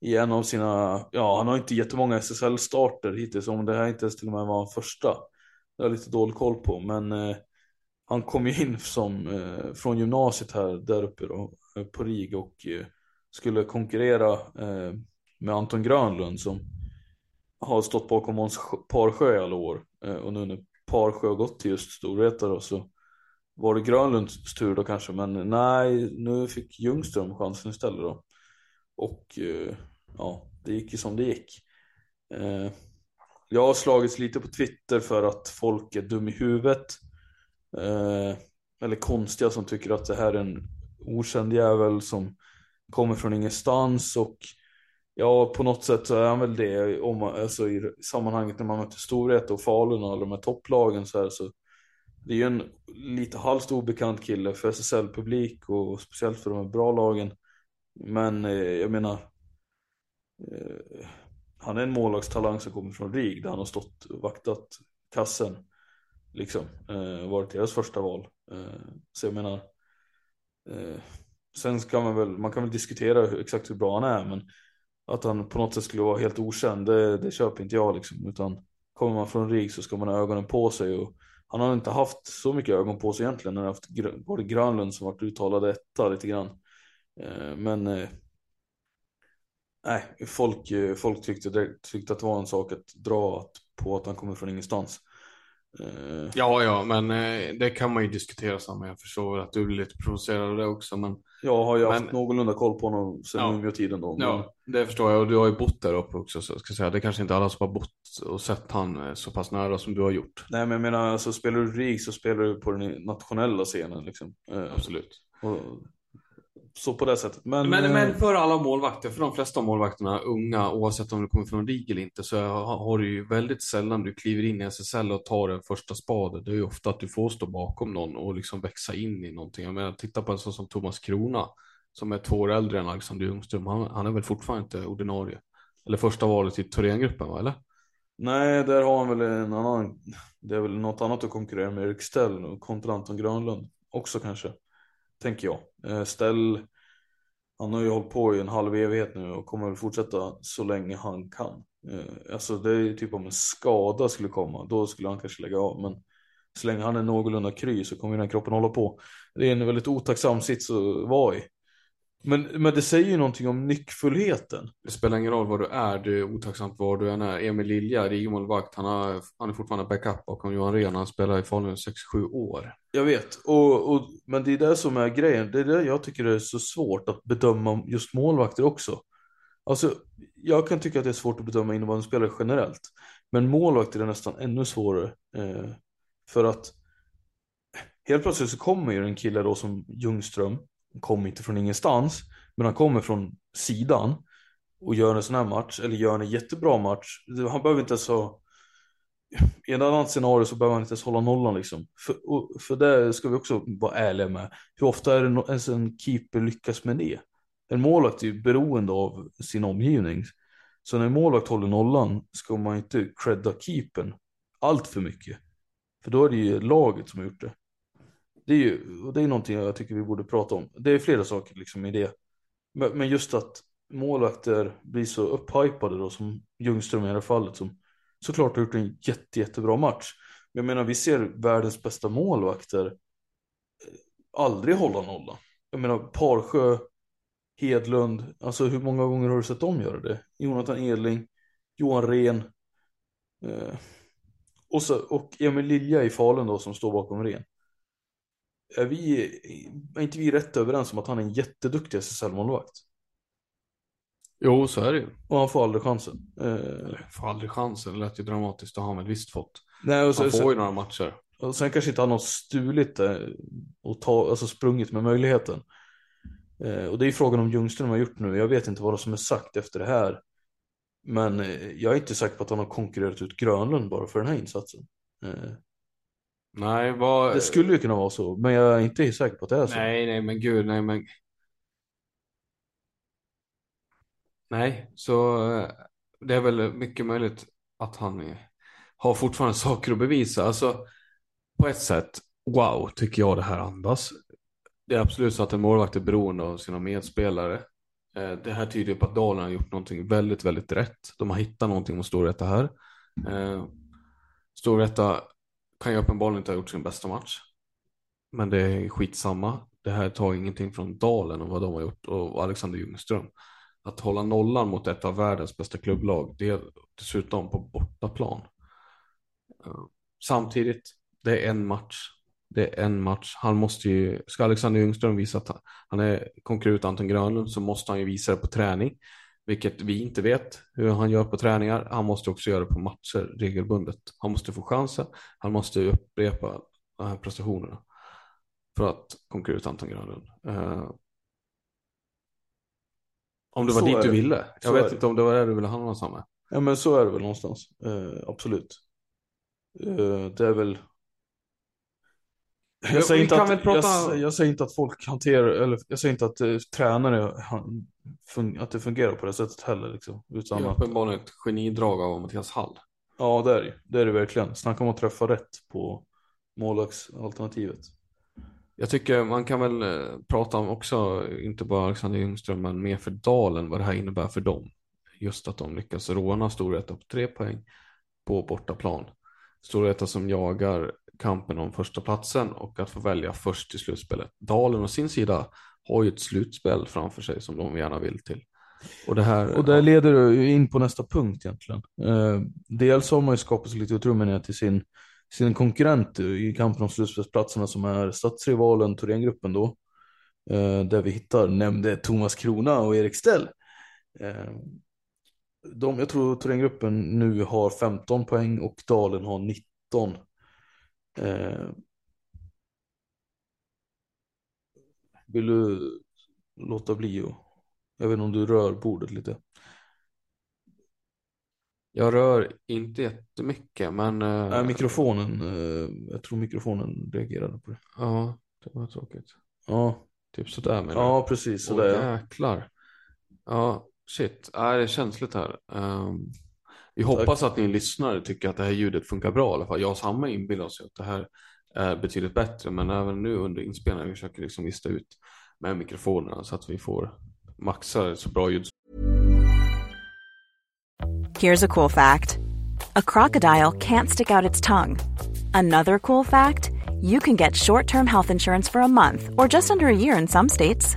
Speaker 3: i en av sina, ja han har inte jättemånga SSL-starter hittills, om det här inte ens till och med var hans första. Det har jag lite dålig koll på, men eh, han kom ju in som, eh, från gymnasiet här där uppe då, Eh, på RIG och eh, skulle konkurrera eh, med Anton Grönlund som har stått bakom Måns Parsjö i alla år. Och nu när Parsjö har gått till just Storvreta då så var det Grönlunds tur då kanske, men nej, nu fick Ljungström chansen istället då. Och ja, det gick ju som det gick. Jag har slagits lite på Twitter för att folk är dum i huvudet. Eller konstiga som tycker att det här är en okänd jävel som kommer från ingenstans och ja, på något sätt så är han väl det om man, alltså, i sammanhanget när man möter Storvreta och Falun och alla de här topplagen så här så det är ju en lite halvt obekant kille för SSL-publik och speciellt för de här bra lagen. Men eh, jag menar, eh, han är en målvaktstalang som kommer från RIG där han har stått och vaktat kassen. Liksom, eh, varit deras första val. Eh, så jag menar, eh, sen kan man väl, man kan väl diskutera hur, exakt hur bra han är, men att han på något sätt skulle vara helt okänd, det, det köper inte jag liksom. Utan kommer man från RIG så ska man ha ögonen på sig och han har inte haft så mycket ögon på sig egentligen. När han haft både Grönlund som varit uttalad etta lite grann. Eh, men eh, nej, folk, eh, folk tyckte, det, tyckte att det var en sak att dra att, på att han kommer från ingenstans. Eh,
Speaker 4: Ja, ja, men eh, det kan man ju diskutera samma. Jag förstår att du blir lite provocerad av det också, men
Speaker 3: jag har ju
Speaker 4: Men-
Speaker 3: haft någorlunda koll på honom sedan
Speaker 4: Ja.
Speaker 3: Umeå-tiden då. Men,
Speaker 4: ja, det förstår jag. Och du har ju bott där uppe också, så ska säga. Det är kanske inte alla som har bott och sett han eh, så pass nära som du har gjort.
Speaker 3: Nej men jag menar, alltså, spelar du RIG så spelar du på den nationella scenen liksom. Eh,
Speaker 4: Absolut.
Speaker 3: och, så på det sättet. Men,
Speaker 4: Men,
Speaker 3: eh,
Speaker 4: men för alla målvakter, för de flesta målvakterna, unga, oavsett om du kommer från RIG eller inte, så har du ju väldigt sällan du kliver in i SSL och tar den första spaden. Det är ju ofta att du får stå bakom någon och liksom växa in i någonting. Jag menar, titta på en sån som Thomas Krona, som är två år äldre än Alexander Ljungström. Han, han är väl fortfarande inte ordinarie. Eller första valet i Thorengruppen, va? Eller?
Speaker 3: Nej, där har han väl en annan. Det är väl något annat att konkurrera med Erik Stell och kontra Anton Grönlund också kanske. Tänker jag. Eh, Ställ. Han har ju hållit på i en halv evighet nu och kommer väl fortsätta så länge han kan. Eh, alltså det är ju typ om en skada skulle komma, då skulle han kanske lägga av. Men så länge han är någorlunda kry så kommer ju den kroppen hålla på. Det är en väldigt otacksam sits att vara i. Men, men det säger ju någonting om nyckfullheten.
Speaker 4: Det spelar ingen roll vad du är, det är otacksamt var du än är. Emil Lilja, RIG-målvakt, han, har, han är fortfarande backup bakom Johan Rehn. Han spelar i Falun i 6-7 år.
Speaker 3: Jag vet, och, och, men det är det som är grejen. Det är det jag tycker är så svårt att bedöma just målvakter också. Alltså, jag kan tycka att det är svårt att bedöma innebandyspelare generellt. Men målvakter är nästan ännu svårare. Eh, för att helt plötsligt så kommer ju en kille då som Ljungström. Han kommer inte från ingenstans, men han kommer från sidan. Och gör en sån här match, eller gör en jättebra match. Han behöver inte ens ha i ett annat scenario så behöver han inte ens hålla nollan liksom. För, och, för det ska vi också vara ärliga med. Hur ofta är det no- ens en keeper lyckas med det? En målvakt är ju beroende av sin omgivning. Så när en målvakt håller nollan ska man inte credda keepern allt för mycket. För då är det ju laget som har gjort det. Det är ju, och det är någonting jag tycker vi borde prata om. Det är flera saker liksom i det. Men, men just att målvakter blir så upphypade då som Ljungström i det här fallet som såklart har gjort en jätte, jättebra match. Men jag menar, vi ser världens bästa målvakter eh, aldrig hålla nollan. Jag menar, Parsjö, Hedlund, alltså hur många gånger har du sett dem göra det? Jonathan Edling, Johan Rehn eh, och, så, och Emil Lilja i Falun då som står bakom Rehn. Är, vi, är inte vi rätt överens om att han är en jätteduktig SSL-målvakt?
Speaker 4: Jo, så är det ju.
Speaker 3: Och han får aldrig chansen. Eh,
Speaker 4: Får aldrig chansen, det lät ju dramatiskt, det har han väl visst fått.
Speaker 3: nej, och så,
Speaker 4: Han
Speaker 3: så,
Speaker 4: får ju några matcher.
Speaker 3: Och sen kanske inte han har stulit det och ta, alltså sprungit med möjligheten. Eh, och det är ju frågan om Ljungström har gjort nu. Jag vet inte vad som är sagt efter det här. Men eh, jag är inte säker på att han har konkurrerat ut Grönlund bara för den här insatsen.
Speaker 4: Nej, vad...
Speaker 3: det skulle ju kunna vara så, men jag är inte säker på att det är så.
Speaker 4: Nej, nej, men gud, nej, men... Nej, så eh, det är väl mycket möjligt att han har fortfarande saker att bevisa. Alltså, på ett sätt, wow, tycker jag det här andas. Det är absolut så att en målvakt är beroende av sina medspelare. Eh, Det här tyder på att Dalen har gjort någonting väldigt, väldigt rätt. De har hittat någonting med Storvreta här. Eh, Storvreta kan ju uppenbarligen inte ha gjort sin bästa match. Men det är skitsamma. Det här tar ingenting från Dalen och vad de har gjort och Alexander Ljungström. Att hålla nollan mot ett av världens bästa klubblag, det är dessutom på bortaplan. Eh, samtidigt, det är en match. Det är en match. Han måste ju, ska Alexander Ljungström visa att han- är konkurrent Anton Grönlund så måste han ju visa det på träning. Vilket vi inte vet hur han gör på träningar. Han måste också göra det på matcher regelbundet. Han måste få chansen. Han måste upprepa de här prestationerna. För att konkurrera ut Anton Grönlund. Eh, om det var
Speaker 3: Så
Speaker 4: dit du ville. Jag vet
Speaker 3: är det.
Speaker 4: inte om det var det du ville hamna samma.
Speaker 3: Ja men så är det väl någonstans. Eh, absolut. Eh, det är väl.
Speaker 4: Ja,
Speaker 3: Jag säger, inte att,
Speaker 4: prata-
Speaker 3: jag, jag säger inte att folk hanterar, eller jag säger inte att eh, tränare, han, fun, att det fungerar på det sättet heller liksom.
Speaker 4: Det
Speaker 3: Utan
Speaker 4: är
Speaker 3: att,
Speaker 4: uppenbarligen ett genidrag av Mattias Hall.
Speaker 3: ja det är det Det är det verkligen. Snacka om att träffa rätt på målvaktsalternativet.
Speaker 4: Jag tycker man kan väl eh, prata om också, inte bara Alexander Ljungström, men mer för Dalen, vad det här innebär för dem. Just att de lyckas råna Storvreta på tre poäng på bortaplan. Storvreta som jagar kampen om första platsen och att få välja först i slutspelet. Dalen å sin sida har ju ett slutspel framför sig som de gärna vill till. Och det här...
Speaker 3: Och där leder ju in på nästa punkt egentligen. Eh, dels har man ju skapat sig lite utrymme ner till sin, sin konkurrent i kampen om slutspelsplatserna som är stadsrivalen Thorengruppen då. Eh, där vi hittar nämnde Thomas Krona och Erik Stell. Eh, de, jag tror Thorengruppen nu har 15 poäng och Dalen har 19. Eh, vill du låta bli och jag vet inte om du rör bordet lite.
Speaker 4: Jag rör inte jättemycket men... eh,
Speaker 3: Nej, mikrofonen. eh, jag tror mikrofonen reagerade på det.
Speaker 4: Ja, det var tråkigt.
Speaker 3: Ja,
Speaker 4: Typ sådär menar du?
Speaker 3: ja precis
Speaker 4: Åh
Speaker 3: sådär. ja.
Speaker 4: jäklar. Ja, shit. Ja, det är känsligt här. Ehm, vi hoppas att ni lyssnare tycker att det här ljudet funkar bra i alla fall. Jag och Samma inbillar oss att det här är betydligt bättre. Men även nu under inspelningen försöker vi liksom lista ut med mikrofonerna så att vi får maxa så bra ljud
Speaker 5: Here's a cool fact a crocodile can't stick out its tongue. Another cool fact you can get short term health insurance for a month or just under a year in some states.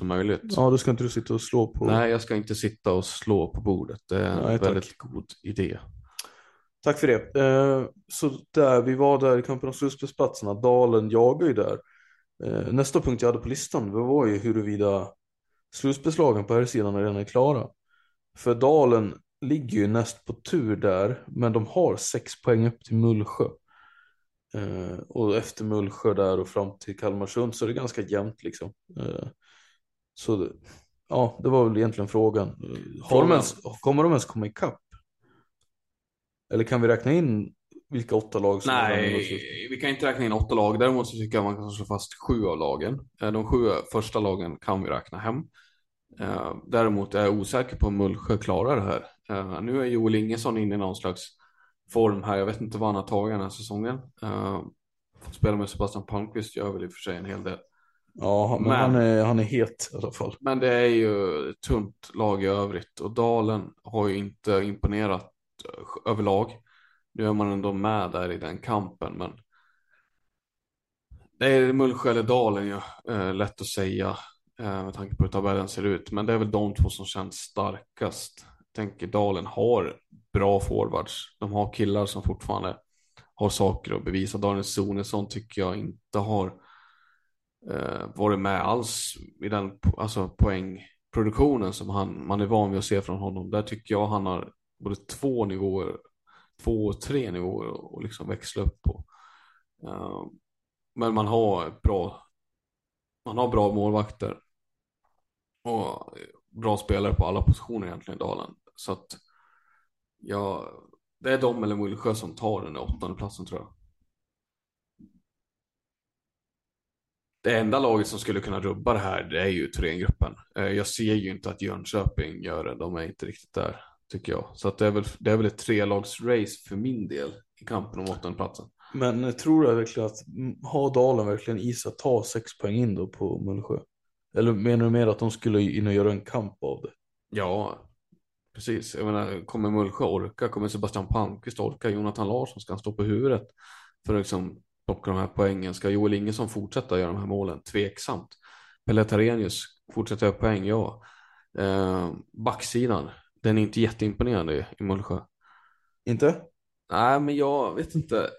Speaker 4: Som möjligt.
Speaker 3: Ja, då ska inte du sitta och slå på.
Speaker 4: Nej, jag ska inte sitta och slå på bordet. Det är en
Speaker 3: Nej,
Speaker 4: väldigt god idé.
Speaker 3: Tack för det. Eh, så där, vi var där i kampen om slutspelsplatserna. Dalen jagar ju där. Eh, nästa punkt jag hade på listan var ju huruvida slutspelslagen på här sidan redan är klara. För Dalen ligger ju näst på tur där, men de har sex poäng upp till Mullsjö. Eh, och efter Mullsjö där och fram till Kalmarsund så är det ganska jämnt liksom. Så ja, det var väl egentligen frågan. Eh, Har de ens, kommer de ens komma ikapp? Eller kan vi räkna in vilka åtta lag som?
Speaker 4: Nej, vi kan inte räkna in åtta lag. Däremot så tycker jag man kan slå fast sju av lagen. Eh, De sju första lagen kan vi räkna hem. Eh, Däremot är jag osäker på om Mullsjö klarar det här. Nu är Joel Ingesson inne i någon slags form här. Jag vet inte vad han har tagit den här säsongen. Eh, Fått spela med Sebastian Palmqvist gör väl i och för sig en hel del.
Speaker 3: Ja, men,
Speaker 4: Men-
Speaker 3: Han, är, han är het i alla fall.
Speaker 4: Men det är ju tunt lag i övrigt och Dalen har ju inte imponerat eh, överlag. Nu är man ändå med där i den kampen, men det är Mullsjö eller Dalen ju, eh, lätt att säga eh, med tanke på hur tabellen ser ut. Men det är väl de två som känns starkast. Jag tänker Dalen har bra forwards. De har killar som fortfarande har saker att bevisa. Daniel Sonesson tycker jag inte har eh, varit med alls i den alltså, poängproduktionen som han, man är van vid att se från honom. Där tycker jag han har både två nivåer, två och tre nivåer att liksom växla upp på. Eh, men man har bra, man har bra målvakter och bra spelare på alla positioner egentligen i Dalen. Så att ja, det är de eller Mullsjö som tar den där åttonde platsen tror jag. Det enda laget som skulle kunna rubba det här det är ju Thorengruppen. Eh, Jag ser ju inte att Jönköping gör det. De är inte riktigt där tycker jag. Så att det, är väl, det är väl ett trelagsrace för min del i kampen om åttondeplatsen.
Speaker 3: Men tror du verkligen att har Dalen verkligen is att ta sex poäng in då på Mullsjö? Eller menar du mer att de skulle in och göra en kamp av det?
Speaker 4: Ja, precis. Jag menar, kommer Mullsjö orka? Kommer Sebastian Palmqvist orka? Jonathan Larsson ska han stå på huvudet för att liksom plocka de här poängen? Ska Joel Ingesson fortsätta göra de här målen? Tveksamt. Pelle Tarenius fortsätter göra poäng? Ja. Eh, backsidan, den är inte jätteimponerande i, i Mullsjö.
Speaker 3: Inte?
Speaker 4: Nej, men jag vet inte.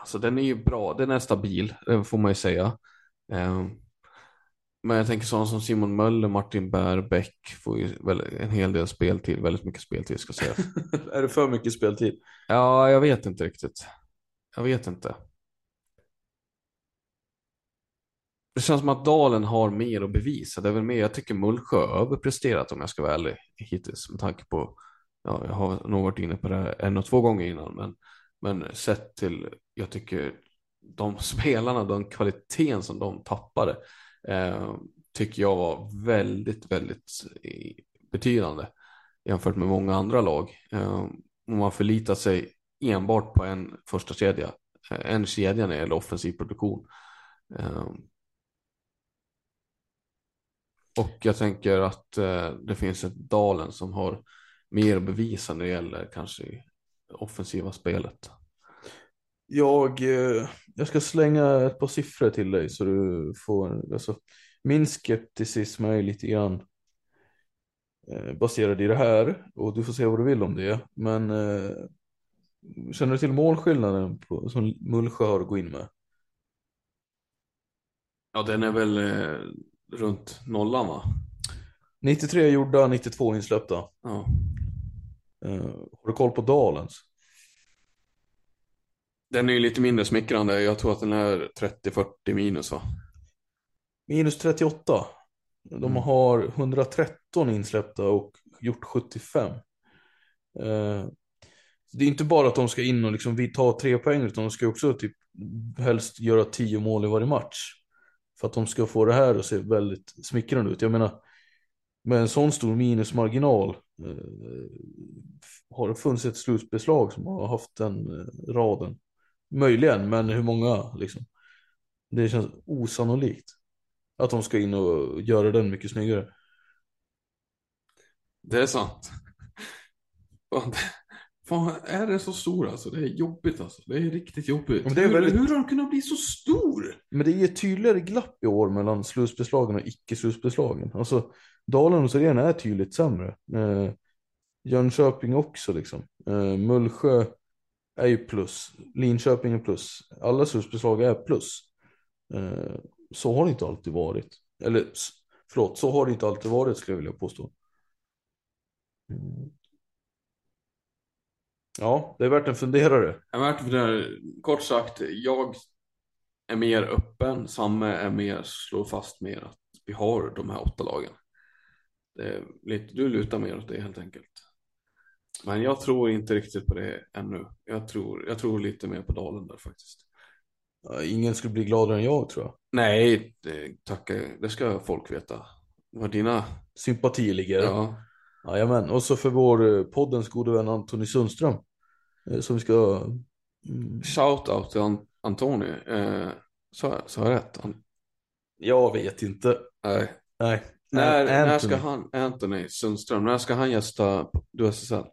Speaker 4: Alltså den är ju bra, den är stabil, det får man ju säga. Eh, Men jag tänker sådana som Simon Möller, Martin Bärbäck får ju en hel del speltid, väldigt mycket speltid ska sägas.
Speaker 3: är det för mycket speltid?
Speaker 4: ja, jag vet inte riktigt. Jag vet inte. Det känns som att Dalen har mer att bevisa. Det är väl mer, jag tycker Mullsjö har överpresterat om jag ska vara ärlig hittills med tanke på, ja, jag har nog varit inne på det här en och två gånger innan, men, men sett till, jag tycker de spelarna, den kvaliteten som de tappade, eh, tycker jag var väldigt, väldigt eh, betydande jämfört med många andra lag. Eh, om man förlitar sig enbart på en första kedja, eh, en kedja när det gäller offensiv produktion. Ehm. Och jag tänker att eh, det finns ett Dalen som har mer att bevisa när det gäller kanske offensiva spelet.
Speaker 3: Jag, eh, jag ska slänga ett par siffror till dig så du får, alltså, min skepticism är lite grann baserad i det här och du får se vad du vill om det. Men känner du till målskillnaden på, som Mullsjö har att gå in med?
Speaker 4: Ja, den är väl eh, runt nollan va?
Speaker 3: 93 gjorda, 92 insläppta.
Speaker 4: Ja.
Speaker 3: Uh, har du koll på Dalens?
Speaker 4: Den är ju lite mindre smickrande. Jag tror att den är 30-40 minus va?
Speaker 3: Minus 38. De mm. har 113 insläppta och gjort 75. Uh, eh, det är inte bara att de ska in och liksom ta tre poäng utan de ska också typ helst göra tio mål i varje match. För att de ska få det här att se väldigt smickrande ut. Jag menar, med en sån stor minusmarginal eh, har det funnits ett slutbeslag som har haft den eh, raden. Möjligen, men hur många liksom? Det känns osannolikt att de ska in och göra den mycket snyggare.
Speaker 4: Det är sant. Fan, är det så stor alltså? Det är jobbigt alltså. Det är riktigt jobbigt.
Speaker 3: Men det är väldigt...
Speaker 4: hur, hur har den kunnat bli så stor?
Speaker 3: Men det är ett tydligare glapp i år mellan slutbeslagen och icke-slutbeslagen. Alltså, Dalen och Sirén är tydligt sämre. Eh, Jönköping också liksom. Eh, Mullsjö är ju plus. Linköping är plus. Alla slutbeslag är plus. Eh, så har det inte alltid varit. Eller förlåt, så har det inte alltid varit skulle jag vilja påstå. Mm. Ja, det är värt en funderare.
Speaker 4: Det är värt en funderare. Kort sagt, jag är mer öppen. Samme är mer, slår fast mer att vi har de här åtta lagen. Lite, du lutar mer åt det helt enkelt. Men jag tror inte riktigt på det ännu. Jag tror, jag tror lite mer på Dalen där faktiskt.
Speaker 3: Ingen skulle bli gladare än jag tror jag.
Speaker 4: Nej, det, tacka, det ska folk veta. Vad dina
Speaker 3: sympatier ligger.
Speaker 4: Ja.
Speaker 3: Jajamän, och så för vår eh, poddens gode vän Antoni Sundström. Eh, som vi ska...
Speaker 4: Mm. Shout out till An Antoni. Eh, har jag rätt? An
Speaker 3: jag vet inte.
Speaker 4: Nej.
Speaker 3: Nej.
Speaker 4: När, när ska han, Anthony Sundström, när ska han gästa Du SSL?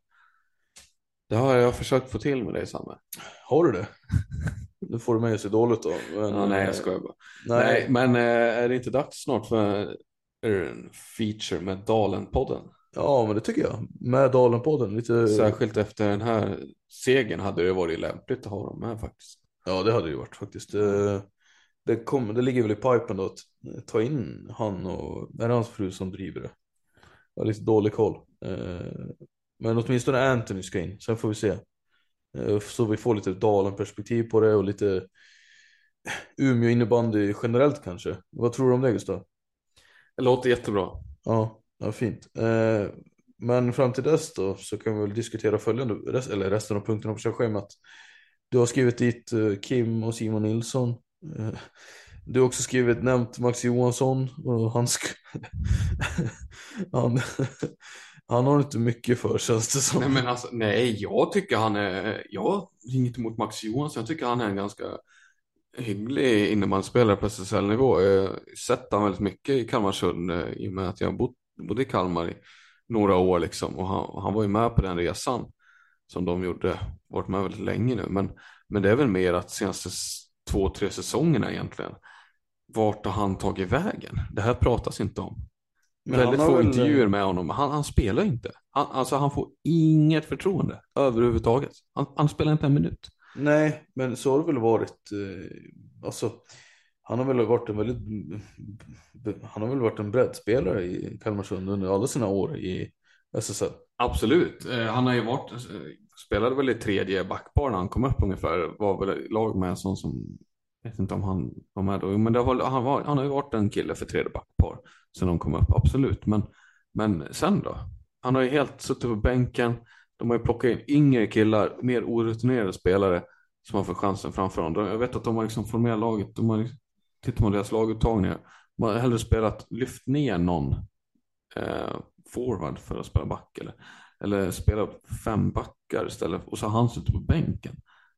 Speaker 4: Det har jag försökt få till med dig Samme.
Speaker 3: Har du det? Nu får du mig att se dåligt då.
Speaker 4: Men, ja, nej jag skojar bara. Nej. nej men är det inte dags snart för en feature med Dalen-podden?
Speaker 3: Ja, men det tycker jag. Med Dalen-podden. Lite...
Speaker 4: Särskilt efter den här segern hade det varit lämpligt att ha dem med faktiskt.
Speaker 3: Ja, det hade det ju varit faktiskt. Det, det, kom, det ligger väl i pipen då att ta in han och är det hans fru som driver det. Jag har lite dålig koll. Eh, men åtminstone Anthony ska in, sen får vi se. Eh, så vi får lite Dalen-perspektiv på det och lite Umeå innebandy generellt kanske. Vad tror du om det Gustav?
Speaker 4: Det låter jättebra.
Speaker 3: Ja. Ja, fint. Eh, men fram till dess då så kan vi väl diskutera följande, eller resten av punkterna på körschemat. Du har skrivit dit eh, Kim och Simon Nilsson. Eh, du har också skrivit nämnt Max Johansson och han, han, han har inte mycket för känns det som.
Speaker 4: Nej, men alltså, nej, jag tycker han är, jag har inget emot Max Johansson. Jag tycker han är en ganska hygglig innebandyspelare på SSL-nivå. Jag har sett han väldigt mycket i Kalmarsund i och med att jag har bott bodde i Kalmar i några år liksom och han, han var ju med på den resan som de gjorde, varit med väldigt länge nu. Men, men det är väl mer att senaste två, tre säsongerna egentligen, vart har han tagit vägen? Det här pratas inte om. Men väldigt få väl... intervjuer med honom. Han, han spelar inte. Han, alltså han får inget förtroende överhuvudtaget. Han, han spelar inte en minut.
Speaker 3: Nej, men så har det väl varit. Eh, alltså, han har väl varit en väldigt, han har väl varit en breddspelare i Kalmarsund under alla sina år i SSL.
Speaker 4: Absolut. Eh, han har ju varit, eh, spelade väl i tredje backpar när han kom upp ungefär. Var väl lag med en sån som, jag vet inte om han var med då. Men det var, han, var, han har ju varit en kille för tredje backpar sen de kom upp, absolut. Men, men sen då? Han har ju helt suttit på bänken. De har ju plockat in yngre killar, mer orutinerade spelare som har fått chansen framför honom. Jag vet att de har liksom formerat laget, de har, liksom- tittar man på deras laguttagningar, de har hellre spelat, lyft ner någon eh, forward för att spela back eller, eller spela fem backar istället och så har han suttit på bänken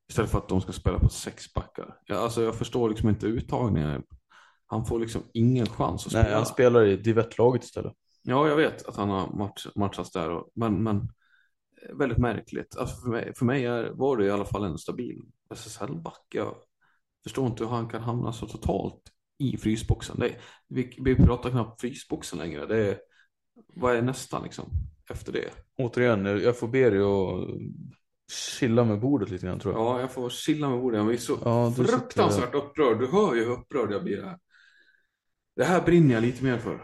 Speaker 4: istället för att de ska spela på sex backar. Jag, alltså jag förstår liksom inte uttagningen. Han får liksom ingen chans att spela.
Speaker 3: Nej, han spelar i Divett-laget istället.
Speaker 4: Ja, jag vet att han har match, matchats där, och, men, men väldigt märkligt. Alltså för mig, för mig är, var det i alla fall en stabil SSL-back. Jag förstår inte hur han kan hamna så totalt i frysboxen. Det vi, vi pratar knappt frysboxen längre. Det är, vad är nästa liksom efter det?
Speaker 3: Återigen, jag får be dig att chilla med bordet lite grann tror jag.
Speaker 4: Ja, jag får chilla med bordet. Jag är så
Speaker 3: Ja,
Speaker 4: fruktansvärt
Speaker 3: sitter-
Speaker 4: upprörd. Du hör ju hur upprörd jag blir här. Det här brinner jag lite mer för.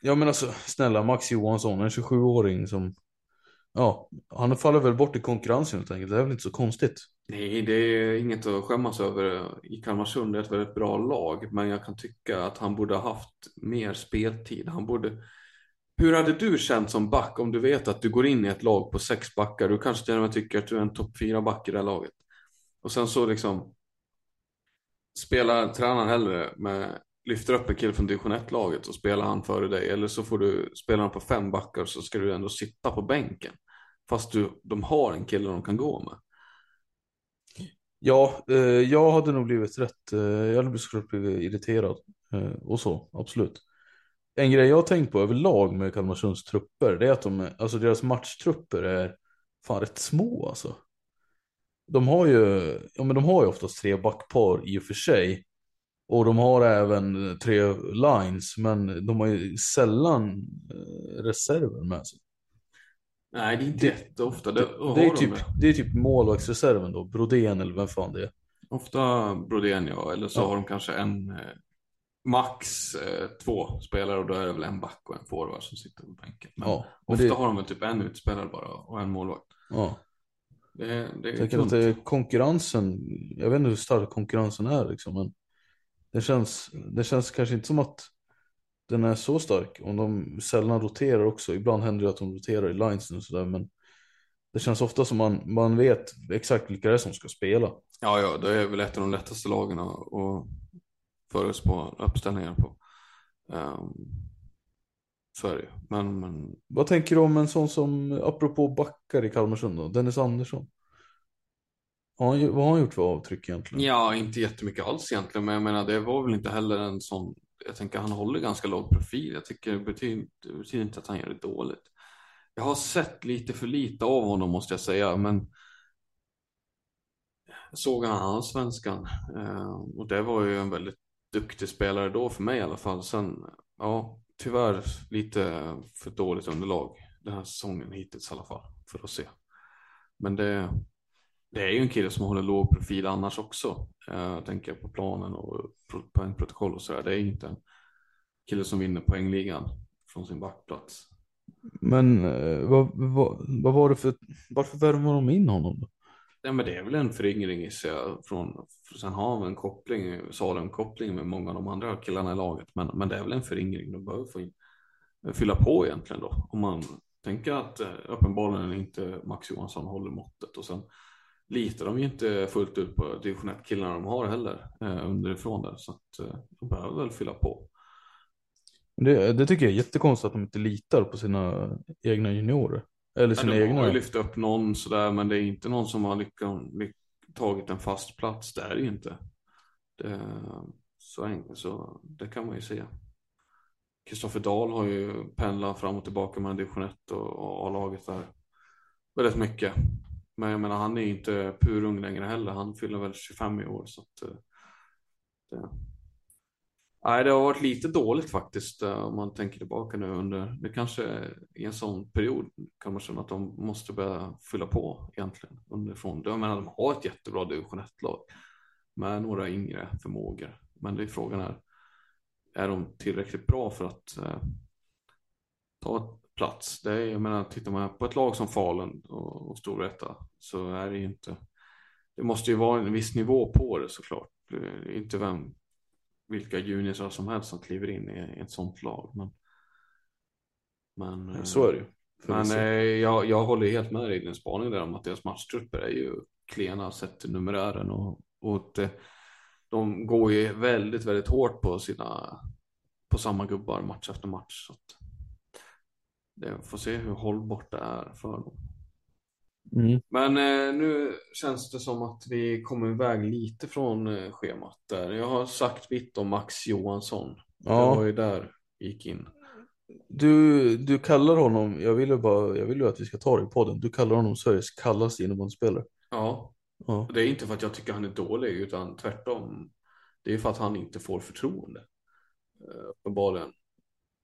Speaker 3: Ja men alltså snälla Max Johansson, en 27-åring som Ja, han faller väl bort i konkurrensen helt enkelt. Det är väl inte så konstigt.
Speaker 4: Nej, det är inget att skämmas över. I Kalmarsund är ett väldigt bra lag, men jag kan tycka att han borde ha haft mer speltid. Han borde... Hur hade du känt som back om du vet att du går in i ett lag på sex backar? Du kanske till och med tycker att du är en topp fyra back i det här laget. Och sen så liksom spelar tränaren hellre med lyfter upp en kille från division 1-laget och spelar han före dig. Eller så får du spela på fem backar så ska du ändå sitta på bänken. Fast du, de har en kille de kan gå med.
Speaker 3: Ja, eh, jag hade nog blivit rätt. Eh, jag hade såklart blivit irriterad. Eh, och så, absolut. En grej jag har tänkt på överlag med Kalmarsunds trupper, det är att de, alltså deras matchtrupper är fan rätt små alltså. De har ju, ja men de har ju oftast tre backpar i och för sig. Och de har även tre lines, men de har ju sällan eh, reserver med sig.
Speaker 4: Nej, det är inte
Speaker 3: Det-
Speaker 4: jätteofta. Det,
Speaker 3: Det, det, är typ,
Speaker 4: det.
Speaker 3: det är typ målvaktsreserven då, Brodén eller vem fan det är.
Speaker 4: Ofta Brodén ja, eller så
Speaker 3: Ja.
Speaker 4: har de kanske en eh, max eh, två spelare och då är det väl en back och en forward som sitter på bänken. Men
Speaker 3: Ja, men
Speaker 4: ofta
Speaker 3: det-
Speaker 4: har de väl typ en utspelare bara och en målvakt.
Speaker 3: Ja.
Speaker 4: Det, det är
Speaker 3: Jag tänker att det konkurrensen, jag vet inte hur stark konkurrensen är liksom, men det känns, det känns kanske inte som att den är så stark. Om de sällan roterar också, ibland händer det att de roterar i linesen och sådär, men det känns ofta som man, man vet exakt vilka det är som ska spela.
Speaker 4: Ja, ja, det är väl ett av de lättaste lagen att förutspå uppställningar på. Um, så är det ju. Men, men
Speaker 3: Vad tänker du om en sån som, apropå backar i Kalmarsund då, Dennis Andersson? Han, vad har han gjort för avtryck egentligen?
Speaker 4: Ja, inte jättemycket alls egentligen, men jag menar det var väl inte heller en sån, jag tänker han håller ganska låg profil, jag tycker det betyder, det betyder inte att han gör det dåligt. Jag har sett lite för lite av honom måste jag säga, men jag såg han allsvenskan eh, och det var ju en väldigt duktig spelare då för mig i alla fall. Sen, ja, tyvärr lite för dåligt underlag den här säsongen hittills i alla fall, för att se. Men det, det är ju en kille som håller låg profil annars också. Jag tänker på planen och pro- poängprotokoll och sådär. Det är ju inte en kille som vinner poängligan från sin backplats.
Speaker 3: Men eh, vad, vad, vad var det för, varför värvade de in honom då?
Speaker 4: Ja, men det är väl en föryngring gissar jag. Från, sen har han en koppling, Salem-koppling med många av de andra killarna i laget. Men, men det är väl en föryngring de behöver få in, fylla på egentligen då. Om man tänker att eh, uppenbarligen inte Max Johansson håller måttet. Och sen litar de ju inte fullt ut på division 1-killarna de har heller eh, underifrån där. Så att eh, de behöver väl fylla på.
Speaker 3: Det, det tycker jag är jättekonstigt att de inte litar på sina egna juniorer. Eller
Speaker 4: Ja,
Speaker 3: sina
Speaker 4: de
Speaker 3: egna.
Speaker 4: har ju lyft upp någon sådär, men det är inte någon som har lyckats, lyck, tagit en fast plats. Det är det ju inte. Det, så enkelt, så det kan man ju se. Kristoffer Dahl har ju pendlat fram och tillbaka mellan division 1 och, och A-laget där väldigt mycket. Men jag menar, han är ju inte purung längre heller. Han fyller väl 25 i år. Så att, eh, det, Nej, det har varit lite dåligt faktiskt eh, om man tänker tillbaka nu under, det kanske i en sån period kan man känna att de måste börja fylla på egentligen underifrån. Jag menar, de har ett jättebra division 1-lag med några yngre förmågor. Men det är frågan är, är de tillräckligt bra för att eh, ta plats? Det är, jag menar, tittar man på ett lag som Falun och, och Storvreta så är det ju inte, det måste ju vara en viss nivå på det såklart. Det inte vem, vilka juniorsar som helst som kliver in i, ett sånt lag. Men, men, eh,
Speaker 3: Så är det ju.
Speaker 4: men eh, jag, jag håller helt med dig i din spaning där om att deras matchtrupper är ju klena sett till numerären och, och det, de går ju väldigt, väldigt hårt på sina på samma gubbar match efter match. Så att det får se hur hållbart det är för dem.
Speaker 3: Mm.
Speaker 4: Men eh, nu känns det som att vi kommer iväg lite från eh, schemat där. Jag har sagt mitt om Max Johansson. Det var
Speaker 3: Ja,
Speaker 4: ju där vi gick in.
Speaker 3: du, du kallar honom, jag vill ju bara, jag vill ju att vi ska ta det i podden. Du kallar honom Sveriges kallaste innebandyspelare.
Speaker 4: Ja,
Speaker 3: Ja.
Speaker 4: det är inte för att jag tycker han är dålig utan tvärtom. Det är för att han inte får förtroende. eh, Uppenbarligen.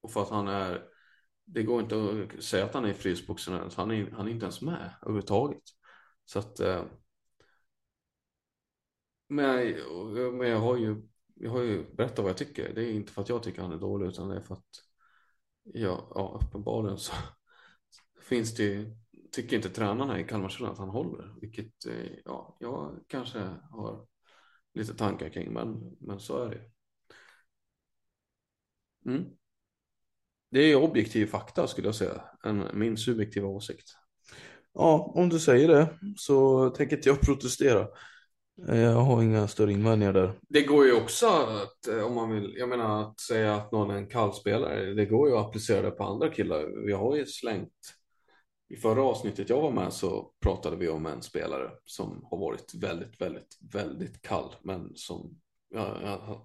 Speaker 4: Och för att han är det går inte att säga att han är frysboxare. Han är, han är inte ens med överhuvudtaget. Så att eh, men, jag- men jag har ju jag har ju berättat vad jag tycker. Det är inte för att jag tycker han är dålig utan det är för att ja, ja uppenbarligen så finns det ju, tycker inte tränarna i Kalmarsund att han håller. Vilket eh, ja, jag kanske har lite tankar kring men, men så är det. Mm. Det är objektiv fakta skulle jag säga, än min subjektiva åsikt.
Speaker 3: ja, om du säger det så tänker inte jag protestera. Eh, Jag har inga större invändningar där.
Speaker 4: Det går ju också att, eh, om man vill, jag menar att säga att någon är en kallspelare, det går ju att applicera det på andra killar. Vi har ju slängt, i förra avsnittet jag var med så pratade vi om en spelare som har varit väldigt, väldigt, väldigt kall, men som, ja, ja,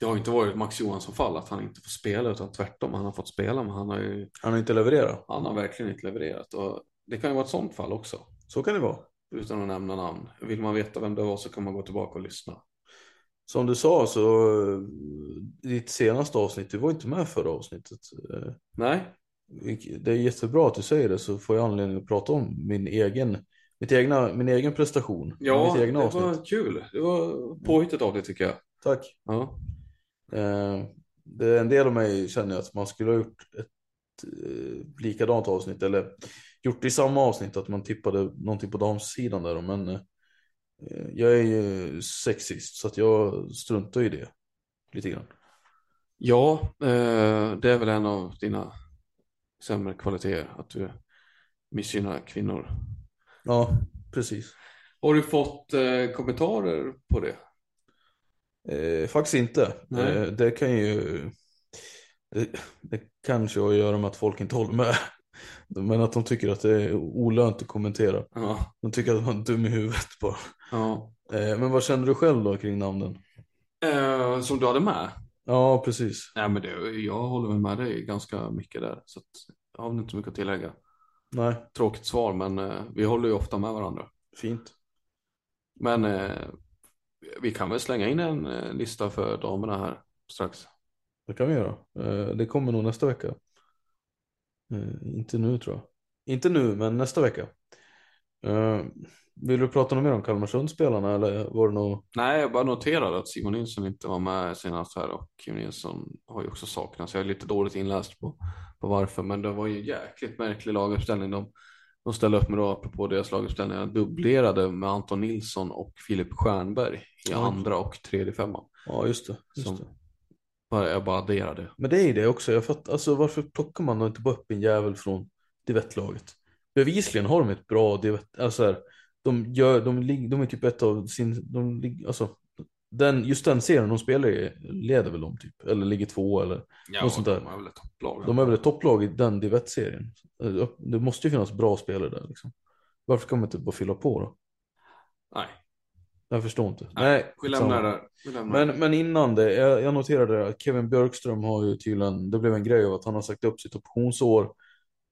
Speaker 4: det har inte varit Max Johansson fall att han inte får spela, utan tvärtom, han har fått spela, men han har ju,
Speaker 3: Han har inte levererat.
Speaker 4: han har verkligen inte levererat. Och det kan ju vara ett sånt fall också,
Speaker 3: Så kan det vara.
Speaker 4: utan att nämna namn. Vill man veta vem det var så kan man gå tillbaka och lyssna.
Speaker 3: Som du sa så, eh, ditt senaste avsnitt, du var inte med förra avsnittet. Eh,
Speaker 4: Nej,
Speaker 3: Det är jättebra att du säger det så får jag anledning att prata om min egen, mitt egna, min egen prestation.
Speaker 4: Ja,
Speaker 3: mitt egna
Speaker 4: det
Speaker 3: avsnitt.
Speaker 4: var kul. Det var påhittigt av dig tycker jag.
Speaker 3: Tack.
Speaker 4: Ja.
Speaker 3: Eh, det är en del av mig känner att man skulle ha gjort ett eh, likadant avsnitt eller gjort det i samma avsnitt att man tippade någonting på damsidan där men eh, jag är ju sexist så att jag struntar i det lite grann.
Speaker 4: ja, eh, det är väl en av dina sämre kvaliteter att du missgynnar kvinnor.
Speaker 3: Ja, precis.
Speaker 4: Har du fått kommentarer på det?
Speaker 3: Eh, faktiskt inte. Eh, det kan ju det, det kanske har att göra med att folk inte håller med. Men att de tycker att det är olönt att kommentera.
Speaker 4: Ja.
Speaker 3: De tycker att man är dum i huvudet bara.
Speaker 4: ja.
Speaker 3: Eh, men vad känner du själv då kring namnen?
Speaker 4: Eh, som du hade med?
Speaker 3: Ja, precis.
Speaker 4: Nej, men det, jag håller med dig ganska mycket där. Så att, jag har inte så mycket att tillägga.
Speaker 3: Nej,
Speaker 4: Tråkigt svar, men eh, vi håller ju ofta med varandra.
Speaker 3: fint.
Speaker 4: Men eh, vi kan väl slänga in en eh, lista för damerna här strax.
Speaker 3: Det kan vi göra. Eh, det kommer nog nästa vecka. Eh, inte nu tror jag. Inte nu, men nästa vecka. Vill du prata något mer om Kalmarsundsspelarna eller var det nog?
Speaker 4: Nej, jag bara noterade att Simon Nilsson inte var med senast här och Kim Nilsson har ju också saknats. Jag är lite dåligt inläst på, på varför, men det var ju jäkligt märklig laguppställning. De, de ställde upp med då, apropå deras laguppställningar, dubblerade med Anton Nilsson och Filip Stjernberg i
Speaker 3: Ja.
Speaker 4: andra och tredje femman.
Speaker 3: Ja, just det. Just
Speaker 4: Som-
Speaker 3: det.
Speaker 4: Bara, jag bara adderade.
Speaker 3: Men det är det också. Jag fattar, alltså, varför plockar man då inte bara upp en jävel från divettlaget? Bevisligen har de ett bra divett. Alltså, här, de, gör, de, de är typ ett av sin... De, alltså, den, just den serien de spelar i leder väl de typ. Eller ligger två eller...
Speaker 4: Ja,
Speaker 3: Något sånt där.
Speaker 4: de är väl ett topplag.
Speaker 3: De är väl ett topplag i den divettserien. Eh, Det måste ju finnas bra spelare där liksom. Varför kan man inte bara fylla på då?
Speaker 4: Nej,
Speaker 3: Jag förstår inte.
Speaker 4: Nej, vi lämnar det där. Vi lämnar
Speaker 3: Men, men innan det, jag, jag noterade att Kevin Björkström har ju tydligen, det blev en grej av att han har sagt upp sitt optionsår.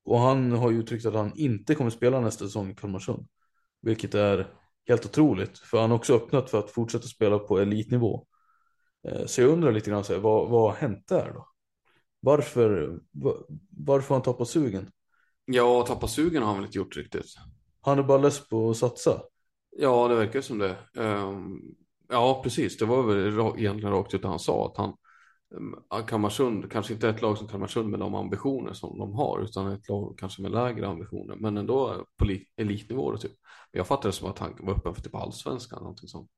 Speaker 3: Och han har ju uttryckt att han inte kommer spela nästa säsong i Kalmarsund. Vilket är helt otroligt, för han har också öppnat för att fortsätta spela på elitnivå. Eh, Så jag undrar lite grann, så här, vad, vad har hänt där då? Varför, va- varför har han tappat sugen?
Speaker 4: Ja, tappa sugen har han väl inte gjort riktigt.
Speaker 3: Han är bara less på att satsa.
Speaker 4: Ja, det verkar som det. Ehm, Ja, precis. Det var väl egentligen rakt ut han sa. Att han, um, Kalmarsund, kanske inte ett lag som Kalmarsund med de ambitioner som de har, utan ett lag kanske med lägre ambitioner, men ändå på li- elitnivå. Typ. Jag fattade det som att han var öppen för typ allsvenskan, någonting sånt.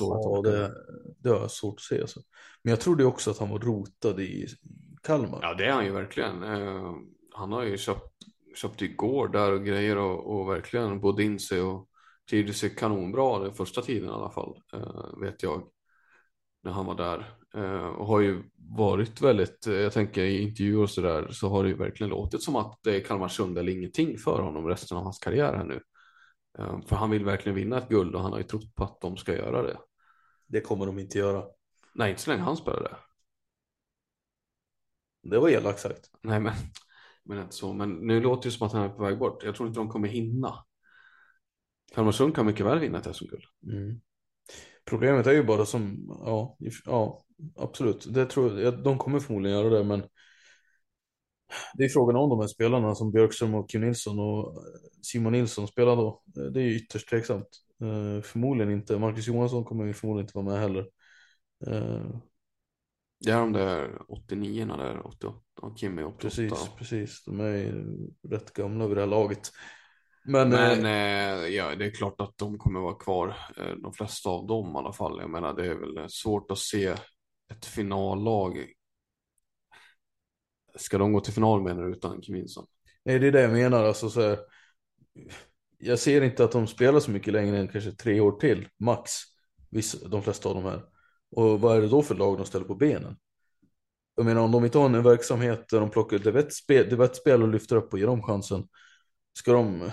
Speaker 3: Ja,
Speaker 4: de-
Speaker 3: det, det har jag svårt att se. Alltså. Men jag trodde också att han var rotad i Kalmar.
Speaker 4: Ja, det är han ju verkligen. Eh, han har ju köpt, köpt igår där och grejer och, och verkligen bodde in sig och trivdes sig kanonbra den första tiden i alla fall, eh, vet jag. När han var där. Eh, och har ju varit väldigt, eh, jag tänker i intervjuer och sådär, så har det ju verkligen låtit som att det är Kalmarsund eller ingenting för honom resten av hans karriär här nu. För han vill verkligen vinna ett guld och han har ju trott på att de ska göra det.
Speaker 3: Det kommer de inte göra.
Speaker 4: Nej, inte så länge han spelade.
Speaker 3: Det var elakt sagt.
Speaker 4: Nej, men, men inte så. Men nu låter det som att han är på väg bort. Jag tror inte de kommer hinna. Kalmarsund kan mycket väl vinna ett SM-guld.
Speaker 3: Mm. Problemet är ju bara som, ja, ja absolut. Det tror jag, de kommer förmodligen göra det, men det är frågan om de här spelarna som Björkström och Kim Nilsson och Simon Nilsson spelar då. Det är ju ytterst tveksamt. Eh, förmodligen inte. Marcus Johansson kommer ju förmodligen inte vara med heller. Eh,
Speaker 4: Det är de där 89 där, 88. Och Kim är 88.
Speaker 3: precis, precis. De är ju rätt gamla vid det här laget. Men,
Speaker 4: Men
Speaker 3: eh,
Speaker 4: eh, ja, det är klart att de kommer vara kvar. Eh, de flesta av dem i alla fall. Jag menar, det är väl svårt att se ett finallag. Ska de gå till final menar du utan Kim
Speaker 3: nej, det är det jag menar. Alltså, så här, jag ser inte att de spelar så mycket längre än kanske tre år till, max. Vissa, de flesta av de här. Och vad är det då för lag de ställer på benen? Jag menar om de inte har en verksamhet där de plockar ett spel och lyfter upp och ger dem chansen. Ska de, eh,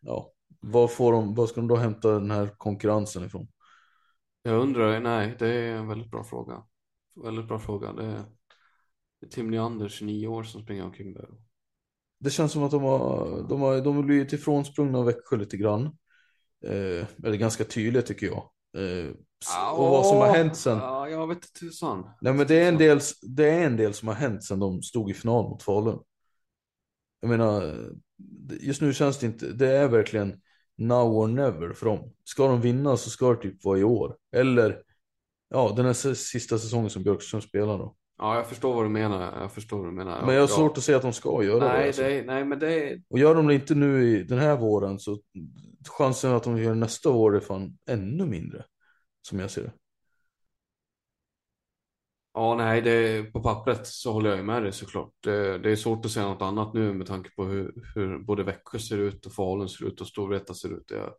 Speaker 3: ja, vad får de, vad ska de då hämta den här konkurrensen ifrån?
Speaker 4: Jag undrar, nej, det är en väldigt bra fråga. Väldigt bra fråga. Det är, det är Tim Leander, 29 år, som springer omkring där.
Speaker 3: Det känns som att de har, de har, de har blivit ifrånsprungna av Växjö lite grann. Eh, eller ganska tydligt tycker jag. Eh, och vad som har hänt sen.
Speaker 4: Ja, jag vet inte tusan.
Speaker 3: Nej men det är, en del, det är en del som har hänt sen de stod i final mot Falun. Jag menar, just nu känns det inte, det är verkligen now or never för dem. Ska de vinna så ska det typ vara i år. Eller, ja den här sista säsongen som Björkström spelar då.
Speaker 4: Ja, jag förstår vad du menar. Jag förstår vad du menar.
Speaker 3: Men jag har
Speaker 4: ja.
Speaker 3: svårt att se att de ska göra det.
Speaker 4: Nej,
Speaker 3: Alltså.
Speaker 4: det nej, men det.
Speaker 3: Och gör de det inte nu i den här våren så chansen att de gör det nästa år är fan ännu mindre. Som jag ser det.
Speaker 4: Ja, nej, det är, på pappret så håller jag ju med dig såklart. Det, det är svårt att säga något annat nu med tanke på hur, hur både Växjö ser ut och Falun ser ut och Storvreta ser ut. Det är,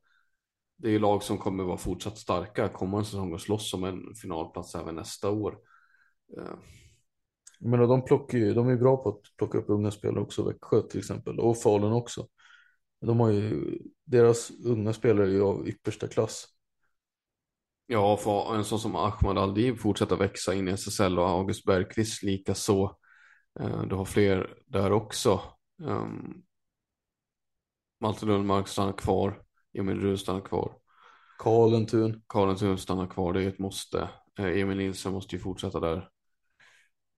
Speaker 4: det är ju lag som kommer vara fortsatt starka kommande säsong och slåss om en finalplats även nästa år. Eh.
Speaker 3: Men Jag menar, de, plockar ju, de är ju bra på att plocka upp unga spelare också, Växjö till exempel, och Falun också. De har ju, deras unga spelare är ju av yppersta klass.
Speaker 4: Ja, för en sån som Ahmad Aldin fortsätter växa in i SSL och August Bergqvist lika så. Eh, Du har fler där också. Um, Malte Lundmark stannar kvar. Emil Rud stannar kvar.
Speaker 3: Karlentun.
Speaker 4: Karin Thun stannar kvar, det är ett måste. Eh, Emil Nilsson måste ju fortsätta där.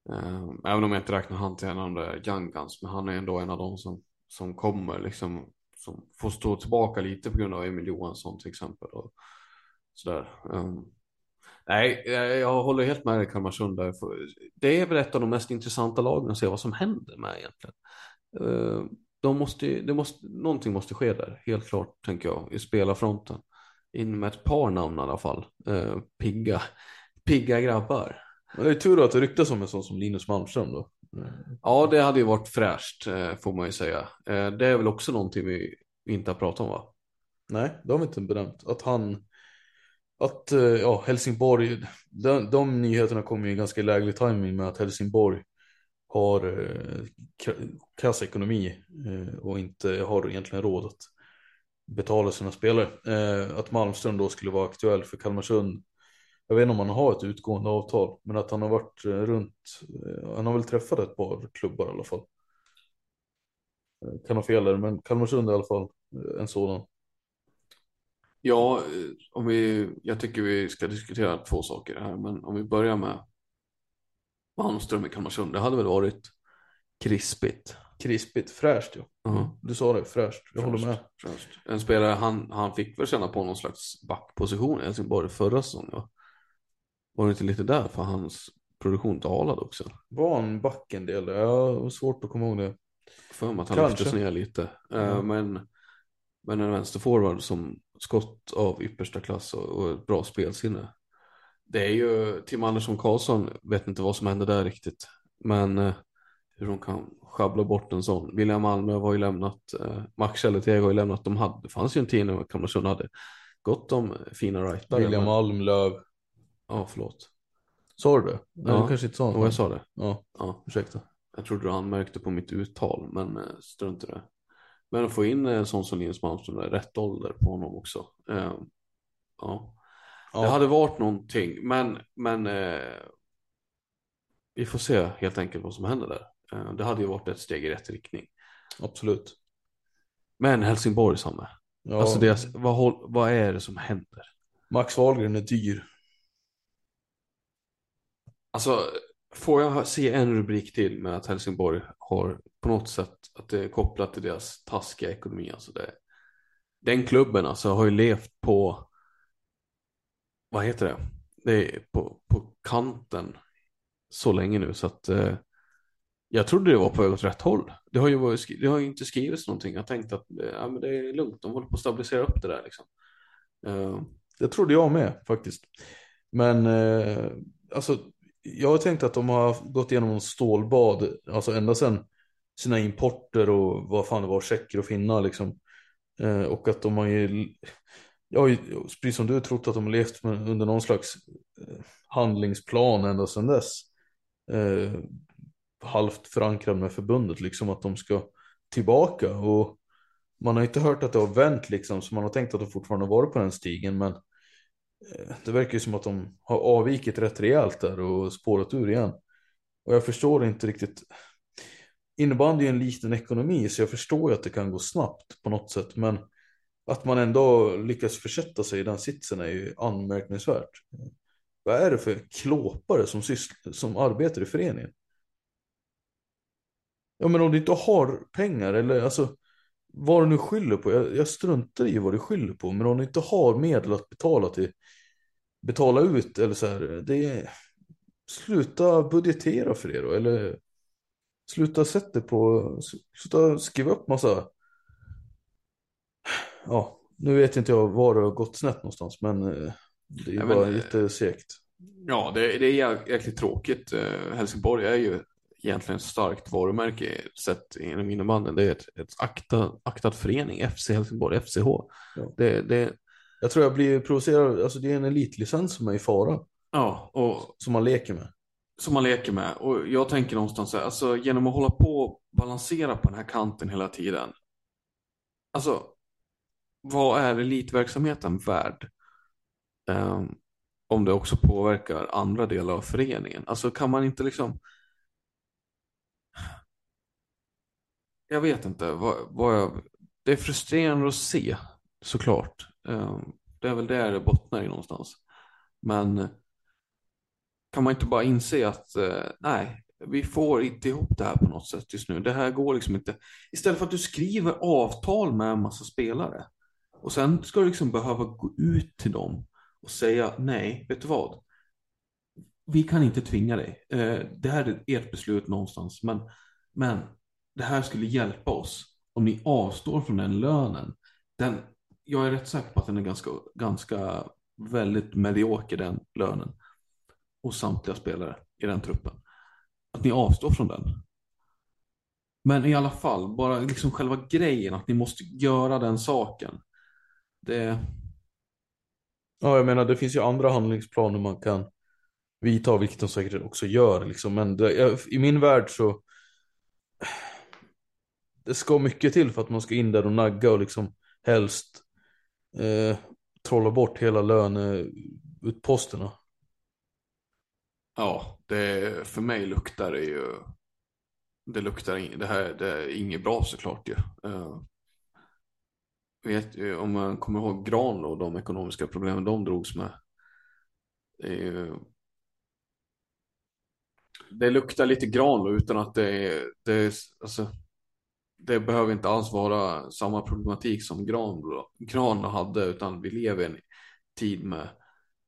Speaker 4: Eh, Även om jag inte räknar han till en av de Young Guns, men han är ändå en av dem som, som kommer liksom, som får stå tillbaka lite på grund av Emil Johansson till exempel. Och sådär. Um, nej, jag, jag håller helt med dig Kalmarsund där. Det är väl ett av de mest intressanta lagen att se vad som händer med egentligen. Eh, de måste, det måste, någonting måste ske där, helt klart, tänker jag, i spelarfronten. In med ett par namn i alla fall. Eh, pigga, pigga grabbar.
Speaker 3: Men det är tur att det ryktas om en sån som Linus Malmström då.
Speaker 4: Ja, det hade ju varit fräscht, eh, får man ju säga. Eh, det är väl också någonting vi inte har pratat om, va?
Speaker 3: Nej, det har vi inte benämnt. Att han, att eh, ja, Helsingborg, de, de nyheterna kommer ju i ganska läglig timing med att Helsingborg har eh, ekonomi eh, och inte har egentligen råd att betala sina spelare. Eh, att Malmström då skulle vara aktuell för Kalmarsund. Jag vet inte om han har ett utgående avtal, men att han har varit eh, runt, eh, han har väl träffat ett par klubbar i alla fall. Kan ha fel där, men Kalmarsund är i alla fall en sådan.
Speaker 4: Ja, eh, om vi, jag tycker vi ska diskutera två saker här, men om vi börjar med Malmström i Kalmarsund. Det hade väl varit krispigt.
Speaker 3: krispigt, fräscht ja.
Speaker 4: Ja.
Speaker 3: Du sa det, fräscht. Jag håller
Speaker 4: Fräscht,
Speaker 3: med.
Speaker 4: fräscht. En spelare, han, han fick väl känna på någon slags backposition i Helsingborg förra säsongen. va? Var det inte lite där för hans produktion dalade också?
Speaker 3: Var han back en del? Jag har svårt att komma ihåg det.
Speaker 4: För mig att han lyftes ner lite.
Speaker 3: Ja.
Speaker 4: men, men en vänsterforward som skott av yppersta klass och, ett bra spelsinne. Det är ju Tim Andersson Karlsson, vet inte vad som hände där riktigt. Men eh, hur de kan schabbla bort en sån. William Malmö har ju lämnat, eh, Max Källeteg har ju lämnat. De hade, det fanns ju en tid när Kalmarsund hade gott om fina rightare.
Speaker 3: William
Speaker 4: men-
Speaker 3: Almlöv.
Speaker 4: Ja, förlåt.
Speaker 3: Sa du det? Nej,
Speaker 4: Ja.
Speaker 3: du kanske inte sa
Speaker 4: jag sa det.
Speaker 3: Ja,
Speaker 4: Ja.
Speaker 3: ursäkta.
Speaker 4: Jag trodde du anmärkte på mitt uttal, men eh, strunt i det. Men att få in en sån som Linus Malmström, är rätt ålder på honom också. Eh, ja.
Speaker 3: Ja.
Speaker 4: Det hade varit någonting, men, men eh, vi får se helt enkelt vad som händer där. Eh, det hade ju varit ett steg i rätt riktning.
Speaker 3: Absolut.
Speaker 4: Men Helsingborg, Samme.
Speaker 3: Ja.
Speaker 4: Alltså deras, vad, vad är det som händer?
Speaker 3: Max Wahlgren är dyr.
Speaker 4: Alltså, får jag se en rubrik till med att Helsingborg har på något sätt att det är kopplat till deras taskiga ekonomi. Alltså det, den klubben alltså har ju levt på, vad heter det? Det är på, på kanten så länge nu så att eh, jag trodde det var på väg åt rätt håll. Det har ju, varit, det har ju inte skrivits någonting. Jag tänkte att eh, ja, men det är lugnt, de håller på att stabilisera upp det där liksom. Eh,
Speaker 3: Det trodde jag med faktiskt. Men eh, alltså, jag har tänkt att de har gått igenom en stålbad, alltså ända sedan sina importer och vad fan det var, tjecker och finnar liksom. Eh, och att de har ju, jag har ju, precis som du, trott att de har levt med, under någon slags eh, handlingsplan ända sedan dess. Eh, halvt förankrad med förbundet, liksom att de ska tillbaka. Och man har inte hört att det har vänt liksom, så man har tänkt att de fortfarande har varit på den stigen. Men eh, det verkar ju som att de har avvikit rätt rejält där och spårat ur igen. Och jag förstår inte riktigt. Innebandy är en liten ekonomi så jag förstår ju att det kan gå snabbt på något sätt. Men att man ändå lyckas försätta sig i den sitsen är ju anmärkningsvärt. Vad är det för klåpare som, syssl- som arbetar i föreningen? Ja men om du inte har pengar eller alltså vad du nu skyller på. Jag, jag struntar i vad du skyller på. Men om du inte har medel att betala till betala ut eller så här. Det är, sluta budgetera för det då. Eller sluta sätta på sluta skriva upp massa. Ja, nu vet inte jag var det har gått snett någonstans. Men eh, det är
Speaker 4: Ja,
Speaker 3: bara
Speaker 4: eh,
Speaker 3: jättesegt.
Speaker 4: Ja, det, det är jä- jäkligt tråkigt. Eh, Helsingborg är ju egentligen ett starkt varumärke sett inom innebandyn. Det är ett, ett akta, aktad förening, FC Helsingborg, FCH.
Speaker 3: Ja.
Speaker 4: Det, det,
Speaker 3: Jag tror jag blir provocerad. Alltså det är en elitlicens som är i fara.
Speaker 4: ja, och
Speaker 3: Som man leker med.
Speaker 4: som man leker med. Och jag tänker någonstans så här, alltså genom att hålla på och balansera på den här kanten hela tiden. Alltså, vad är elitverksamheten värd? Ehm, om det också påverkar andra delar av föreningen. Alltså kan man inte liksom Jag vet inte. Vad, vad jag... Det är frustrerande att se, såklart. Eh, det är väl där det bottnar i någonstans. Men eh, kan man inte bara inse att eh, nej, vi får inte ihop det här på något sätt just nu. Det här går liksom inte. Istället för att du skriver avtal med en massa spelare och sen ska du liksom behöva gå ut till dem och säga nej, vet du vad? Vi kan inte tvinga dig. Det här är ert beslut någonstans, men, men det här skulle hjälpa oss om ni avstår från den lönen. Den, jag är rätt säker på att den är ganska, ganska väldigt medioker den lönen hos samtliga spelare i den truppen. Att ni avstår från den. Men i alla fall, bara liksom själva grejen att ni måste göra den saken. Det,
Speaker 3: Ja, jag menar det finns ju andra handlingsplaner man kan vidta, vilket de säkert också gör. Liksom. Men det, jag, i min värld så det ska mycket till för att man ska in där och nagga och liksom helst eh, trolla bort hela löneutposterna.
Speaker 4: ja, det, för mig luktar det ju det luktar in, det här det är inget bra såklart ju. Uh, vet, ju, om man kommer ihåg Gran och de ekonomiska problemen de drogs med. Det, är ju, det luktar lite gran utan att det är, det är alltså, det behöver inte alls vara samma problematik som Gran, Gran hade utan vi lever i en tid med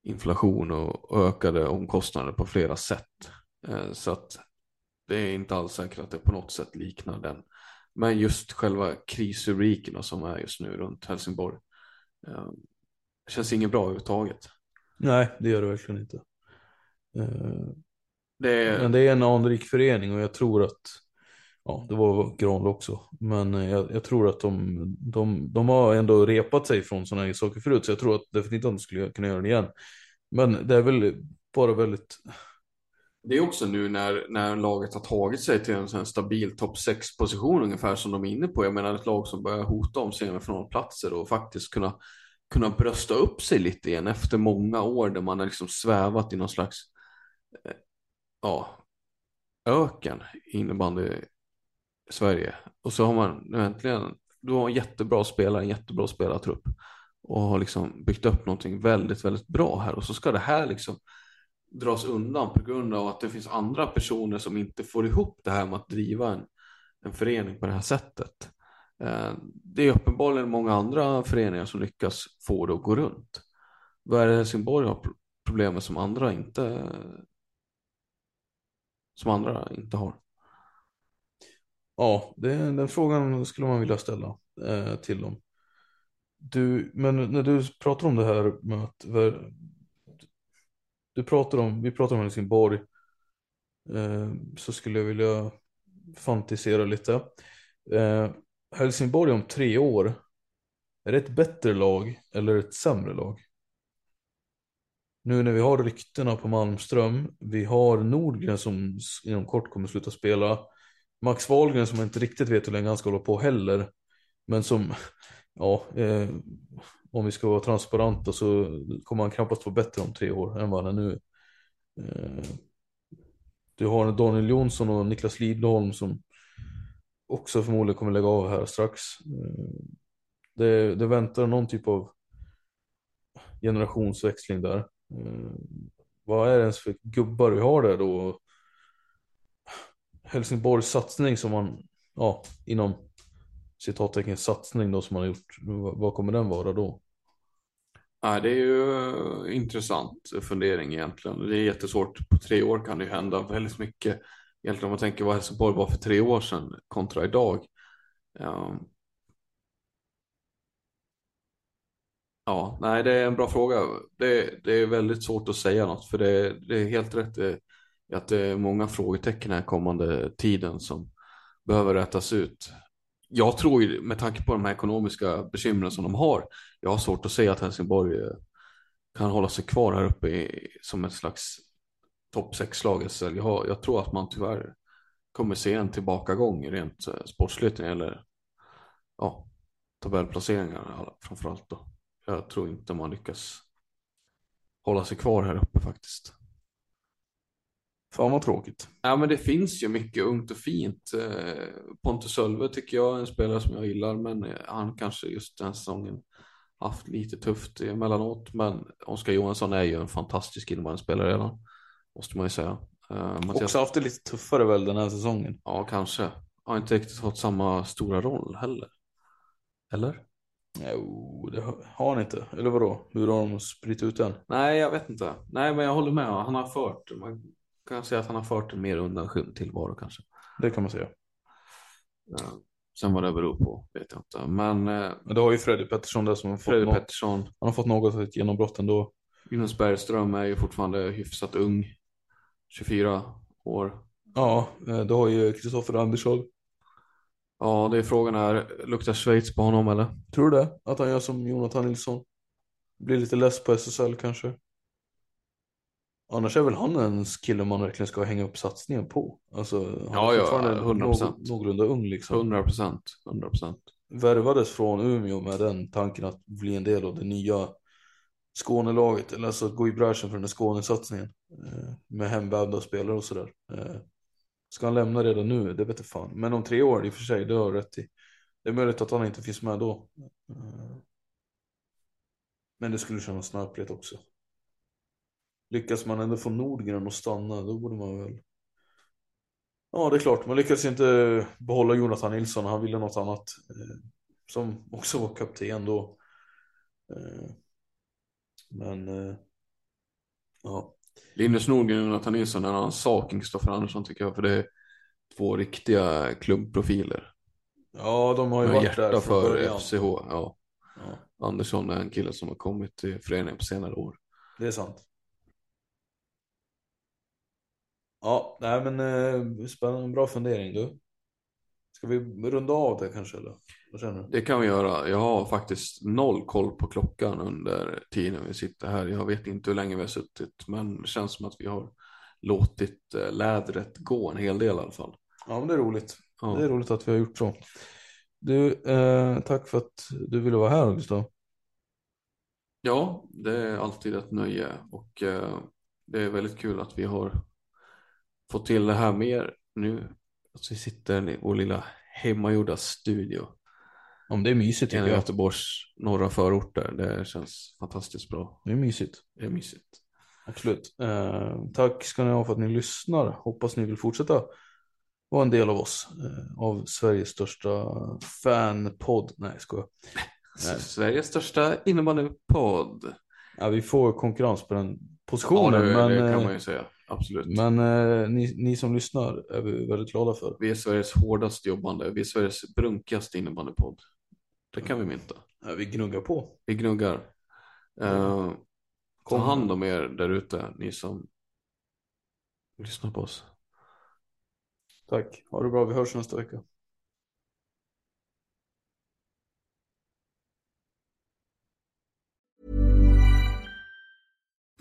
Speaker 4: inflation och ökade omkostnader på flera sätt. Eh, så att det är inte alls säkert att det på något sätt liknar den. Men just själva krisrubrikerna som är just nu runt Helsingborg. Eh, känns inget bra överhuvudtaget.
Speaker 3: Nej, det gör det verkligen inte. Eh,
Speaker 4: Det är,
Speaker 3: Men det är en anrik förening och jag tror att Ja, det var Granlo också. Men eh, jag, jag tror att de, de, de har ändå repat sig från sådana här saker förut. Så jag tror att definitivt att de skulle kunna göra det igen. Men det är väl bara väldigt...
Speaker 4: det är också nu när, när laget har tagit sig till en sån stabil topp 6 position ungefär som de är inne på. Jag menar ett lag som börjar hota om semifinalplatser och faktiskt kunna, kunna brösta upp sig lite igen efter många år där man har liksom svävat i någon slags eh, ja, öken i innebandy Sverige. Och så har man nu äntligen, du har en jättebra spelare, en jättebra spelartrupp och har liksom byggt upp någonting väldigt, väldigt bra här och så ska det här liksom dras undan på grund av att det finns andra personer som inte får ihop det här med att driva en, en förening på det här sättet. Eh, det är uppenbarligen många andra föreningar som lyckas få det att gå runt. Vad är det Helsingborg har problem med som andra inte som andra inte har?
Speaker 3: Ja, det, den frågan skulle man vilja ställa eh, till dem. Du, men när du pratar om det här med att du pratar om, vi pratar om Helsingborg eh, så skulle jag vilja fantisera lite. Eh, Helsingborg om tre år, är det ett bättre lag eller ett sämre lag? Nu när vi har ryktena på Malmström, vi har Nordgren som inom kort kommer sluta spela. Max Wahlgren som jag inte riktigt vet hur länge han ska hålla på heller. Men som, ja, eh, om vi ska vara transparenta så kommer han knappast vara bättre om tre år än vad han är nu. Eh, du har Daniel Jonsson och Niklas Lidholm som också förmodligen kommer lägga av här strax. Eh, det, det väntar någon typ av generationsväxling där. Eh, vad är det ens för gubbar vi har där då? Helsingborgs satsning som man, ja, inom citattecken satsning då som man har gjort. Vad kommer den vara då?
Speaker 4: Ja, det är ju eh, intressant fundering egentligen. Det är jättesvårt. På tre år kan det ju hända väldigt mycket. Egentligen om man tänker vad Helsingborg var för tre år sedan kontra idag. Ja, ja nej, det är en bra fråga. Det, det är väldigt svårt att säga något för det, det är helt rätt att det är många frågetecken här kommande tiden som behöver rättas ut. Jag tror ju med tanke på de här ekonomiska bekymren som de har. Jag har svårt att säga att Helsingborg eh, kan hålla sig kvar här uppe i, som ett slags topp 6-lag. Jag, jag tror att man tyvärr kommer se en tillbakagång rent eh, sportsligt när det gäller ja, tabellplaceringar framförallt. Då. Jag tror inte man lyckas hålla sig kvar här uppe faktiskt.
Speaker 3: Fan vad tråkigt.
Speaker 4: Ja men det finns ju mycket ungt och fint. Eh, Pontus Sölve tycker jag är en spelare som jag gillar men eh, han kanske just den säsongen haft lite tufft emellanåt. Men Oskar Johansson är ju en fantastisk innebandyspelare redan. Måste man ju säga.
Speaker 3: Uh, Mattias... Också haft det lite tuffare väl den här säsongen.
Speaker 4: Ja kanske. Har inte riktigt fått samma stora roll heller. Eller?
Speaker 3: Jo, det har han inte. Eller vadå? Hur har de spritt ut den?
Speaker 4: Nej, jag vet inte. Nej, men jag håller med. Han har fört. Man kan säga att han har fört en mer undanskymd tillvaro kanske.
Speaker 3: Det kan man säga.
Speaker 4: Ja. Sen vad det beror på vet jag inte. Men, eh,
Speaker 3: Men du har ju Freddy Pettersson där som har fått,
Speaker 4: Freddy
Speaker 3: något,
Speaker 4: Pettersson,
Speaker 3: han har fått något av ett genombrott ändå.
Speaker 4: Jonas Bergström är ju fortfarande hyfsat ung. 24 år.
Speaker 3: Ja, eh, du har ju Kristoffer Andersson.
Speaker 4: Ja, det är frågan här. Luktar Schweiz på honom eller?
Speaker 3: Tror du det? Att han gör som Jonathan Nilsson? Blir lite less på SSL kanske? Annars är väl han en kille man verkligen ska hänga upp satsningen på. Alltså, han
Speaker 4: Ja,
Speaker 3: är
Speaker 4: ja,
Speaker 3: fortfarande
Speaker 4: 100%.
Speaker 3: någ- någorlunda ung liksom.
Speaker 4: 100 procent. 100 procent.
Speaker 3: Värvades från Umeå med den tanken att bli en del av det nya Skånelaget. Eller alltså att gå i bräschen för den här Skånesatsningen. Eh, med hemvävda spelare och sådär. Eh, ska han lämna redan nu? Det vet jag fan. Men om tre år i och för sig, det har du rätt i. Det är möjligt att han inte finns med då. Eh, men det skulle kännas snarpligt också. Lyckas man ändå få Nordgren att stanna, då borde man väl... Ja, det är klart. Man lyckades inte behålla Jonathan Nilsson. Han ville något annat. Eh, som också var kapten då. Eh, men eh, ja.
Speaker 4: Linus Nordgren och Jonathan Nilsson är en annan sak än Kristoffer Andersson tycker jag. För det är två riktiga klubbprofiler.
Speaker 3: Ja, de har ju varit där från
Speaker 4: för
Speaker 3: början.
Speaker 4: FCH. Ja.
Speaker 3: Ja,
Speaker 4: Andersson är en kille som har kommit till föreningen på senare år.
Speaker 3: det är sant. Ja, nej men eh, spännande, bra fundering du. Ska vi runda av det kanske eller? Vad känner du?
Speaker 4: Det kan vi göra. Jag har faktiskt noll koll på klockan under tiden vi sitter här. Jag vet inte hur länge vi har suttit, men det känns som att vi har låtit eh, lädret gå en hel del i alla fall.
Speaker 3: Ja, men det är roligt.
Speaker 4: Ja.
Speaker 3: Det är roligt att vi har gjort så. Du, eh, tack för att du ville vara här Gustav.
Speaker 4: Ja, det är alltid ett nöje och eh, det är väldigt kul att vi har fått till det här mer nu. Att vi sitter i vår lilla hemmagjorda studio
Speaker 3: Om det är mysigt tycker jag.
Speaker 4: Göteborgs norra förorter. Det känns fantastiskt bra.
Speaker 3: Det är mysigt.
Speaker 4: Det är mysigt.
Speaker 3: Absolut. Eh, tack ska ni ha för att ni lyssnar. Hoppas ni vill fortsätta vara en del av oss. Eh, av Sveriges största fanpodd. Nej, jag skojar. Nej.
Speaker 4: Sveriges största innebandypodd.
Speaker 3: Ja, vi får konkurrens på den
Speaker 4: Ja,
Speaker 3: positionen.
Speaker 4: det,
Speaker 3: men
Speaker 4: det kan
Speaker 3: eh,
Speaker 4: man ju säga. Absolut.
Speaker 3: men eh, ni, ni som lyssnar är vi väldigt glada för.
Speaker 4: Vi är Sveriges hårdast jobbande. Vi är Sveriges brunkigaste innebandypodd. Det kan vi mynta.
Speaker 3: Ja, vi gnuggar på.
Speaker 4: Vi gnuggar. Eh, ta
Speaker 3: Kom.
Speaker 4: hand om er där ute, ni som lyssnar på oss.
Speaker 3: Tack. Ha det bra. Vi hörs nästa vecka.